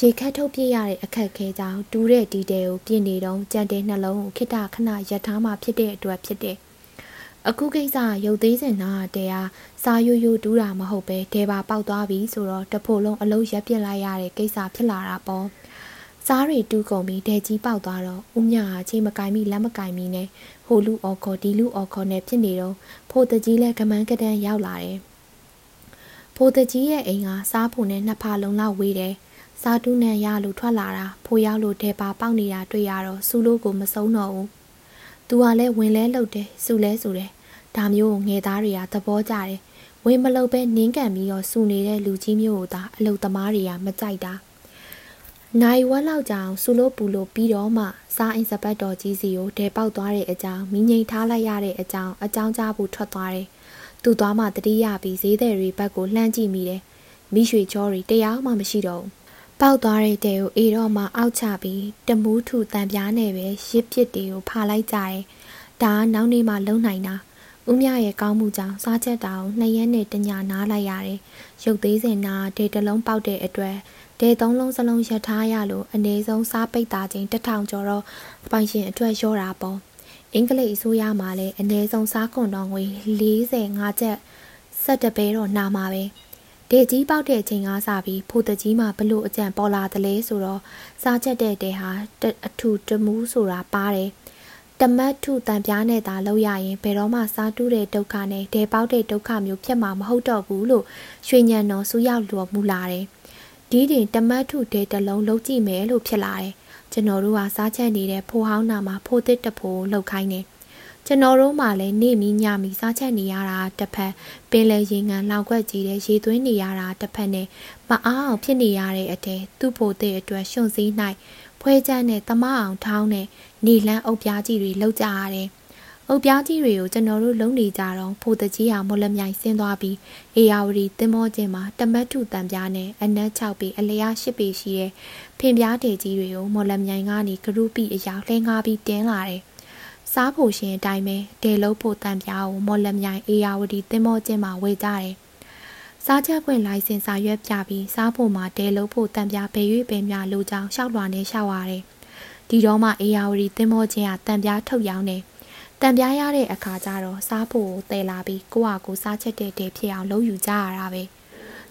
ရေခတ်ထုတ်ပြရတဲ့အခက်အခဲကြောင့်တူးတဲ့ဒီတဲကိုပြင်နေတော့ကြံတဲ့နှလုံးကိုခိတခဏရက်ထားမှဖြစ်တဲ့အတွက်ဖြစ်တယ်။ အခုကိစ္စရုပ်သေးစင်နာတဲဟာစာယိုယိုတူးတာမဟုတ်ပဲဒဲပါပေါက်သွားပြီဆိုတော့တဖို့လုံးအလုံးရက်ပြစ်လိုက်ရတဲ့ကိစ္စဖြစ်လာတာပေါ့စားတွေတူးကုန်ပြီးဒဲကြီးပေါက်သွားတော့ဦးမြဟာချိန်မကင်မိလက်မကင်မိနဲ့ဟိုလူအော်ခေါ်ဒီလူအော်ခေါ်နဲ့ဖြစ်နေတော့ဖိုတကြီးလည်းကမန်းကတန်းရောက်လာတယ်ဖိုတကြီးရဲ့အိမ်ကစားဖို့နဲ့နှစ်ဖာလုံးလောက်ဝေးတယ်စားတူးနဲ့ရလို့ထွက်လာတာဖိုရောက်လို့ဒဲပါပေါက်နေတာတွေ့ရတော့စူလို့ကိုမဆုံးတော့ဘူး သူကလည်းဝင်လဲလှုပ်တယ်စူလဲစူတယ်ဒါမျိုးကိုငယ်သားတွေကသဘောကျတယ်ဝင်မလုပ်ပဲနင်းကန်ပြီးတော့စူနေတဲ့လူကြီးမျိုးကိုသာအလုသမားတွေကမကြိုက်တာနိုင်ဝက်လောက်ကြာအောင်စူလို့ပူလို့ပြီးတော့မှစားအင်စပတ်တော်ကြီးစီကိုဒဲပေါက်သွားတဲ့အကြောင်းမိငိန်ထားလိုက်ရတဲ့အကြောင်းအကြောင်းကြားဖို့ထွက်သွားတယ်သူသွားမှတတိယပြီးဈေးသည်တွေဘက်ကိုလှမ်းကြည့်မိတယ်မိရွှေချောတွေတရားမှမရှိတော့ဘူး ပေါက်သွားတဲ့တဲကိုအေတော့မှအောက်ချပြီးတမူးထူတန်ပြားနဲ့ပဲရစ်ပစ်တွေကိုဖာလိုက်ကြတယ်ဒါကနောက်နေ့မှလုံနိုင်တာဦးမြရဲ့ကောင်းမှုကြောင့်စားချက်တောင်နှစ်ရက်နဲ့တညနားလိုက်ရတယ်။ရုပ်သေးစင်နာဒေတလုံးပေါက်တဲ့အတွက်ဒေသုံးလုံးစလုံးရထားရလို့အ ਨੇ ဆုံးစားပိတ်တာချင်းတထောင်ကျော်တော့ပိုင်ရှင်အတွက်ရောတာပေါ့။အင်္ဂလိပ်အစိုးရမှာလည်းအ ਨੇ ဆုံးစားခွန်တော်ငွေ45ချက်ဆက်တပဲတော့နာမှာပဲ။ ဒေကြီးပေါက်တဲ့အချိန်ကစပြီးဖိုတကြီးမှာဘလို့အကြံပေါ်လာသလဲဆိုတော့စားချက်တဲ့တဲဟာအထူတမူးဆိုတာပါတယ်။တမတ်ထုတန်ပြားနဲ့သာလောက်ရရင်ဘယ်တော့မှစားတူးတဲ့ဒုက္ခနဲ့ဒဲပေါက်တဲ့ဒုက္ခမျိုးဖြစ်မှာမဟုတ်တော့ဘူးလို့ရွှေညံတော်စူရောက်လော်မူလာတယ်။ဒီတင်တမတ်ထုတဲ့တလုံးလုံးကြည့်မယ်လို့ဖြစ်လာတယ်။ကျွန်တော်တို့ကစားချက်နေတဲ့ဖိုးဟောင်းနာမှာဖိုးသစ်တဖိုးလောက်ခိုင်းတယ်။ ကျွန်တော်တို့မှလည်းနေမီညမီစားချက်နေရတာတစ်ဖက်ပင်လေရင်ငံလောက်ွက်ကြီးတဲ့ရေသွင်းနေရတာတစ်ဖက်နဲ့မအားအောင်ဖြစ်နေရတဲ့အတဲသူ့ဖိုးတဲ့အတွက်ရှုံစည်း၌ဖွဲချမ်းနဲ့တမအောင်ထောင်းနဲ့နေလန်းအုပ်ပြားကြီးတွေလောက်ကြရတယ်။အုပ်ပြားကြီးတွေကိုကျွန်တော်တို့လုံနေကြတော့ဖိုတကြီးဟာမော်လမြိုင်ဆင်းသွားပြီးအေယာဝတီတင်မောချင်းမှာတမတ်ထုတံပြားနဲ့အနက်6ပေအလျား10ပေရှိတဲ့ဖင်ပြားတေကြီးတွေကိုမော်လမြိုင်ကနေဂရုပိအရာလှင်းကားပြီးတင်းလာတယ်။ စားဖို့ရှင်အတိုင်းပဲဒေလုံးဖို့တံပြားကိုမော်လမြိုင်အေယာဝတီတင်မောချင်းမှာဝေကြတယ်။စားချက်ခွင့်လိုင်စင်စာရွက်ပြပြီးစားဖို့မှာတဲလို့ဖို့တံပြားဘယ်၍ပင်များလိုချောင်းရှောက်လွှာနဲ့ရှောက်ရတယ်ဒီတော့မှအေယာဝတီသင်္ဘောချင်းကတံပြားထုတ်ရောင်းတယ်။တံပြားရတဲ့အခါကျတော့စားဖို့ကိုတည်လာပြီးကိုယ့်ဟာကိုယ်စားချက်တဲ့တဲ့ဖြစ်အောင်လုပ်ယူကြရတာပဲ။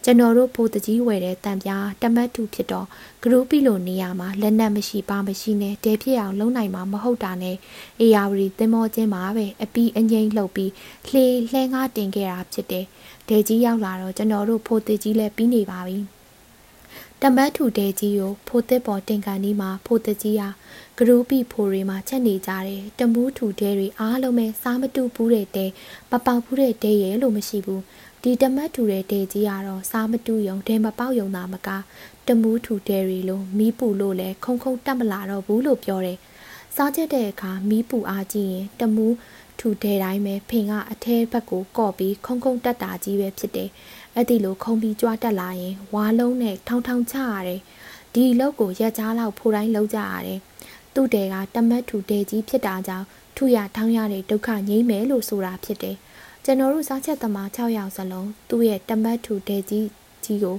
ကျွန်တော်တို့ဘိုးတကြီးဝယ်တဲ့တံပြားတမတ်တူဖြစ်တော့ဂရုပိလိုနေရာမှာလက်နက်မရှိပါမရှိနဲ့တဲဖြစ်အောင်လုပ်နိုင်မှာမဟုတ်တာနဲ့အေယာဝတီသင်္ဘောချင်းမှာပဲအပီးအငိမ့်လှုပ်ပြီးလှေလှဲငါတင်ခဲ့တာဖြစ်တယ်။ဒဲကြီးရောက်လာတော့ကျွန်တော်တို့ဖိုးတကြီးလည်းပြီးနေပါပြီ။တမတ်ထူတဲကြီးကိုဖိုးသစ်ပေါ်တင်ကန်ဒီမှာဖိုးတကြီးဟာဂရူပီဖိုတွေမှာချက်နေကြတယ်တမူးထူတဲတွေအားလုံးပဲစားမတူဘူးတဲ့တဲမပေါက်ဘူးတဲ့တဲရဲ့လို့မရှိဘူး ဒီတမတ်ထူတဲ့တဲကြီးကတော့စားမတူယုံတဲမပေါက်ယုံတာမကတမူးထူတဲတွေလို့မီးပူလို့လဲခုံခုံတက်မလာတော့ဘူးလို့ပြောတယ်စားချက်တဲ့အခါမီးပူအားကြည့်ရင်တမူးထူတဲတိုင်းပဲဖင်ကအထဲဘက်ကိုကော့ပြီးခုံခုံတက်တာကြီးပဲဖြစ်တယ်အဲ့ဒီလိုခုံပြီးကြွားတက်လာရင်ဝါလုံးနဲ့ထောင်ထောင်ချရတယ်ဒီလောက်ကိုရက်ကြားလောက်ဖိုးတိုင်းလုံးကြရတယ်သူ့တဲကတမတ်ထူတဲကြီးဖြစ်တာကြောင့်ထုရထောင်းရတဲ့ဒုက္ခငြိမ့်မယ်လို့ဆိုတာဖြစ်တယ် ကျွန်တော်တို့စားချက်သမား6ယောက်စလုံးသူ့ရဲ့တမတ်ထူတဲကြီးကြီးကို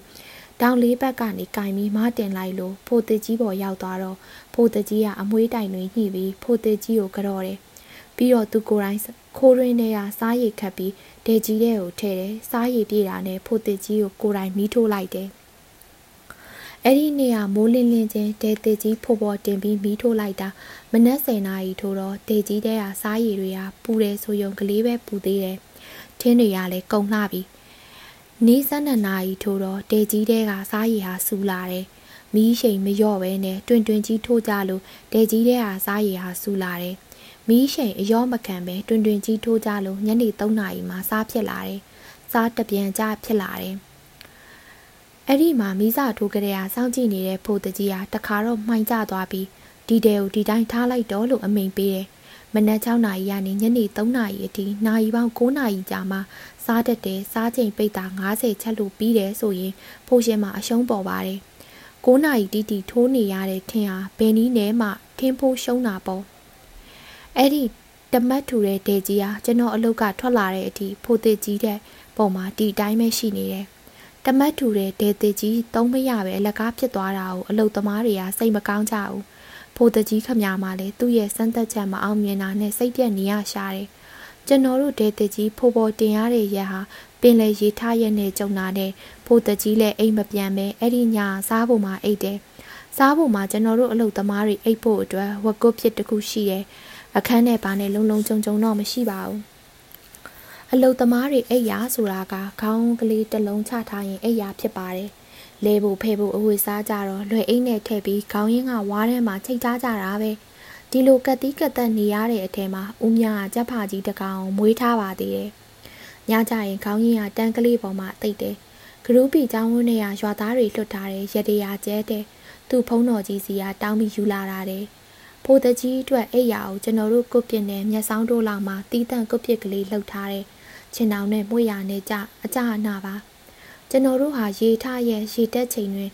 တောင်လေးဘက်ကနေကင်ပြီးမတင်လိုက်လို့ဖိုးတကြီးပေါ်ရောက်သွားတော့ဖိုးတကြီးကအမွှေးတိုင်တွေညှိပြီးဖိုးတကြီးကိုကြော်တယ်ပြီးတော့သူကိုယ်တိုင်ခိုးရင်းတွေကစားရည်ခတ်ပြီးဒေကြီးတဲ့ကိုထည့်တယ်စားရည်ပြေးတာနဲ့ဖိုတစ်ကြီးကိုကိုယ်တိုင်မီးထိုးလိုက်တယ်အဲ့ဒီနေ့ကမိုးလင်းလင်းချင်းဒေတေကြီးဖို့ပေါ်တင်ပြီးမီးထိုးလိုက်တာမနက်10နာရီထိုးတော့ဒေကြီးတဲ့ကစားရည်တွေကပူတယ်ဆိုယုံကလေးပဲပူသေးတယ် ထင်းတွေကလည်းကုံလှပြီနေစနနာရီထိုးတော့ဒေကြီးတဲ့ကစားရည်ဟာစူလာတယ်မီးရှိန်မလျော့ပဲနဲ့တွင်တွင်ကြီးထိုးကြလို့ဒေကြီးတဲ့ကစားရည်ဟာစူလာတယ်မီးရှိန်အယောမခံပဲတွင်တွင်ကြီးထိုးကြလို့ညနေ3နာရီမှာစားဖြစ်လာတယ်။စားတပြန်ကြဖြစ်လာတယ်။အဲ့ဒီမှာမီးစာထိုးကြတဲ့ဟာစောင့်ကြည့်နေတဲ့ဖိုးတကြီးဟာတခါတော့မှိုင်ကျသွားပြီးဒီတဲကိုဒီတိုင်းထားလိုက်တော့လို့အမိန်ပေးတယ်။ မနက်6နာရီကနေညနေ3နာရီအထိနာရီပေါင်း9နာရီကြာမှစားတတ်တယ်စားချိန်ပိတ်တာ90ချက်လို့ပြီးတယ်ဆိုရင်ဖိုးရှင်မှာအရှုံးပေါ်ပါတယ်။9နာရီတီတီထိုးနေရတဲ့ထင်ဟာဘယ်နည်းနဲ့မှထင်းဖိုးရှုံးတာပေါ့အဲ့ဒီတမတ်ထူတဲ့ဒေကြီးဟာကျွန်တော်အလုတ်ကထွက်လာတဲ့အထိဖိုတစ်ကြီးတဲ့ပုံမှာဒီအတိုင်းပဲရှိနေတယ်။တမတ်ထူတဲ့ဒေတစ်ကြီးသုံးမရပဲအလကားဖြစ်သွားတာကိုအလုတ်သမားတွေကစိတ်မကောင်းကြဘူး။ ဖိုတစ်ကြီးခမညာမှလည်းသူ့ရဲ့စမ်းသက်ချက်မအောင်မြင်တာနဲ့စိတ်ပြက်နေရရှာတယ်။ကျွန်တော်တို့ဒေသကြီးဖိုးပေါ်တင်ရတဲ့ရက်ဟာပင်လေရေထားရက်နဲ့ကြုံတာနဲ့ဖိုးတကြီးလည်းအိမ်မပြန်ပဲအဲ့ဒီညစားဖို့မှအိတ်တယ်စားဖို့မှကျွန်တော်တို့အလုပ်သမားတွေအိတ်ဖို့အတွက်ဝက်ကုတ်ဖြစ်တစ်ခုရှိတယ်အခန်းနဲ့ပါနဲ့လုံလုံကြုံကြုံတော့မရှိပါဘူးအလုတ်သမားတွေအိပ်ရာဆိုတာကခေါင်းကလေးတစ်လုံးချထားရင်အိပ်ရာဖြစ်ပါတယ်။ လဲဖို့ဖဲဖို့အဝေစားကြတော့လွယ်အိတ်နဲ့ထည့်ပြီးခေါင်းရင်းကဝါးထဲမှာချိတ်ထားကြတာပဲ။ဒီလိုကက်တိကက်သက်နေရတဲ့အထဲမှာဦးမြကကြက်ဖာကြီးတကောင်မွေးထားပါသေးတယ်။ညကြရင်ခေါင်းရင်းကတန်းကလေးပေါ်မှာတိတ်တယ်။ဂရုပီចောင်းဝင်းနဲ့ရွာသားတွေလွတ်ထားတဲ့ရတရာကျဲတဲ့သူ့ဖုံးတော်ကြီးစီကတောင်းပြီးယူလာတာတဲ့။ဖိုးတကြီးအတွက်အိပ်ရာကိုကျွန်တော်တို့ကုတ်ပြစ်နဲ့မျက်စောင်းတို့လောက်မှာတီးတန့်ကုတ်ပြစ်ကလေးလှုပ်ထားတဲ့ချင်တောင်နဲ့မွေရနဲ့ကြအကြအနာပါ ကျွန်တော်တို့ဟာရေထရဲ့ရေတက်ချိန်တွင်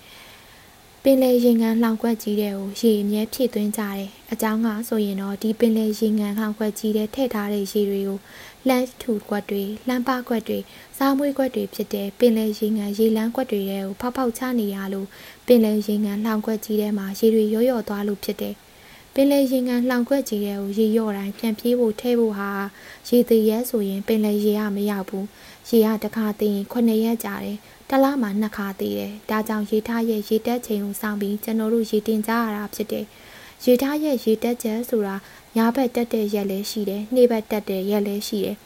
ပင်လေရင်ငံလှောင်ခွက်ကြီးတဲ့ကိုရေအမြဲဖြည့်သွင်းကြတယ်အကြောင်းကဆိုရင်တော့ဒီပင်လေရင်ငံလှောင်ခွက်ကြီးတဲ့ထည့်ထားတဲ့ရေတွေကိုလှမ်းထူခွက်တွေလှမ်းပါခွက်တွေစားမွေးခွက်တွေဖြစ်တဲ့ပင်လေရင်ငံရေလန်းခွက်တွေတဲ့ကိုဖောက်ဖောက်ချနေရလို့ပင်လေရင်ငံလှောင်ခွက်ကြီးထဲမှာရေတွေရော့ရော့သွားလို့ဖြစ်တယ်ပင်လယ်ရင်ကန်လှောင်ခွက်ကြီးတဲ့ကိုရေရော့တိုင်းပြန်ပြေးဖို့ထဲဖို့ဟာရေသေးရဲဆိုရင်ပင်လယ်ရေကမရောက်ဘူး ရေကတစ်ခါသေးရင်9ရက်ကြာတယ်တလားမှနှစ်ခါသေးတယ်ဒါကြောင့်ရေထားရဲ့ရေတက်ချိန်ကိုစောင့်ပြီးကျွန်တော်တို့ရေတင်ကြရတာဖြစ်တယ်ရေထားရဲ့ရေတက်ချက်ဆိုတာညာဘက်တက်တဲ့ရက်လည်းရှိတယ်နှေးဘက်တက်တဲ့ရက်လည်းရှိတယ်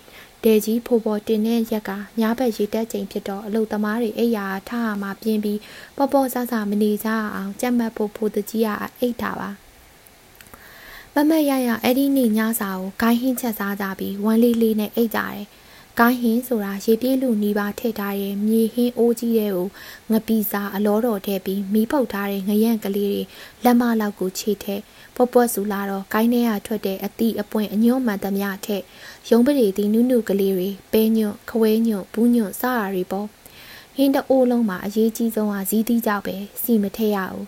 တဲကြီးဖိုးပေါ်တင်တဲ့ရက်ကညာဘက်ရေတက်ချိန်ဖြစ်တော့အလုသမားတွေအိယာထားရမှာပြင်းပြီးပေါ့ပေါ့ဆဆမနေကြအောင်ကြက်မှတ်ဖို့ဖိုးတကြီးကအိတ်တာပါမမတ်ရရအဲ့ဒီနေ့ညစာကိုဂိုင်းဟင်းချက်စားကြပြီးဝမ်းလေးလေးနဲ့အိတ်ကြတယ်။ ဂိုင်းဟင်းဆိုတာရေပြေးလူနီးပါထည့်ထားတဲ့မြေဟင်းအိုးကြီးတဲ့ကိုငပီစာအလောတော်ထည့်ပြီးမီးပုတ်ထားတဲ့ငရန့်ကလေးတွေလက်မလောက်ကိုခြေထည့်ပွက်ပွက်ဆူလာတော့ဂိုင်းထဲကထွက်တဲ့အသည့်အပွင့်အညွန့်မှန်သမျှထည့်ရုံးပရိသီနုနုကလေးတွေပဲညွန့်ခွဲညွန့်ဘူးညွန့်စတာတွေပေါ့ဟင်းတအိုးလုံးမှာအရေးကြီးဆုံးကဇီးသီးကြောက်ပဲစီမထည့်ရဘူး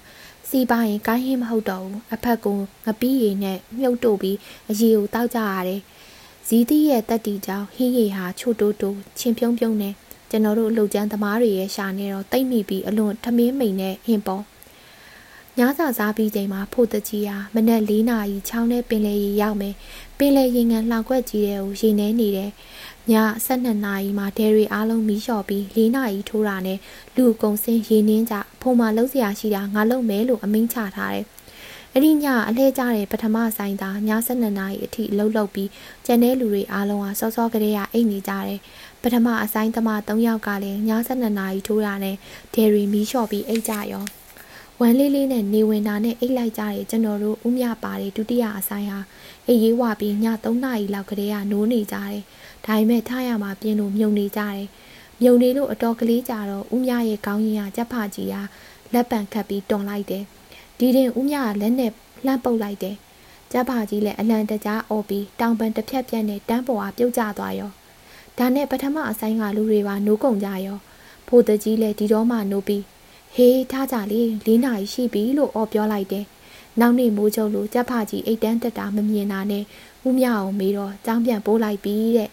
စီပါရင်ကိုင်းဟင်းမဟုတ်တော့ဘူးအဖက်ကိုငပီးရည်နဲ့မြုပ်တို့ပြီးအရီကိုတောက်ကြရတယ် ဇီးသီးရဲ့တက်တီကြောင့်ဟင်းရည်ဟာချို့တိုးတိုးချင်းပြုံးပြုံးနဲ့ကျွန်တော်တို့လှုပ်ကြမ်းသမားတွေရဲ့ရှာနေတော့တိတ်မိပြီးအလွန်ထမင်းမိန်နဲ့ဟင်းပေါ်ညစာစားပြီးချိန်မှာဖို့တကြီးဟာမနက်၄နာရီချောင်းထဲပင်လေရီရောက်မယ်ပင်လေရင်ငံလှောင်ခွက်ကြီးတဲ့ကိုရေနေနေတယ်ည12နာရီမှာဒဲရီအားလုံးမီးလျှော်ပြီး၄နာရီထိုးတာနဲ့လူကုံစင်းရေနင်းကြဖုံမှာလှုပ်เสียရှိတာငါလုံမယ်လို့အမိန့်ချထားတယ် အဲ့ဒီညအလဲကျတဲ့ပထမဆိုင်သာည12နာရီအထိလှုပ်လှုပ်ပြီးကျန်တဲ့လူတွေအားလုံးဟာစောစောကလေးကအိတ်နေကြတယ်ပထမအဆိုင်သမား3ယောက်ကလည်းည12နာရီထိုးတာနဲ့ဒယ်ရီမီးလျှော်ပြီးအိတ်ကြရောဝမ်းလေးလေးနဲ့နေဝင်တာနဲ့အိတ်လိုက်ကြတယ်ကျွန်တော်တို့ဥမြပါတယ်ဒုတိယအဆိုင်ဟာအိတ်ရေးဝပြီးည3နာရီလောက်ကလေးကနိုးနေကြတယ်ဒါပေမဲ့ထားရမှာပြင်းလို့မြုံနေကြတယ်မြုံနေလို့အတော်ကလေးကြတော့ဥမြရဲ့ခေါင်းရင်းကကြက်ဖကြီးကလက်ပံခတ်ပြီးတွန်လိုက်တယ် ဒီတင်ဥမြကလက်နဲ့လှမ်းပုတ်လိုက်တယ်ကြက်ဖကြီးလည်းအလံတကြားအော်ပြီးတောင်ပန်တစ်ဖြက်ပြက်နဲ့တန်းပေါ်ကပြုတ်ကျသွားရောဒါနဲ့ပထမအဆိုင်ကလူတွေပါနိုးကုန်ကြရောဖိုးတကြီးလည်းဒီတော့မှနိုးပြီးဟေးထားကြလေ၄နာရီရှိပြီလို့အော်ပြောလိုက်တယ်နောက်နေ့မိုးချုပ်လို့ကြက်ဖကြီးအိတ်တန်းတက်တာမမြင်တာနဲ့ဦးမြအောင်မေးတော့ကြောင်းပြန်ပိုးလိုက်ပြီတဲ့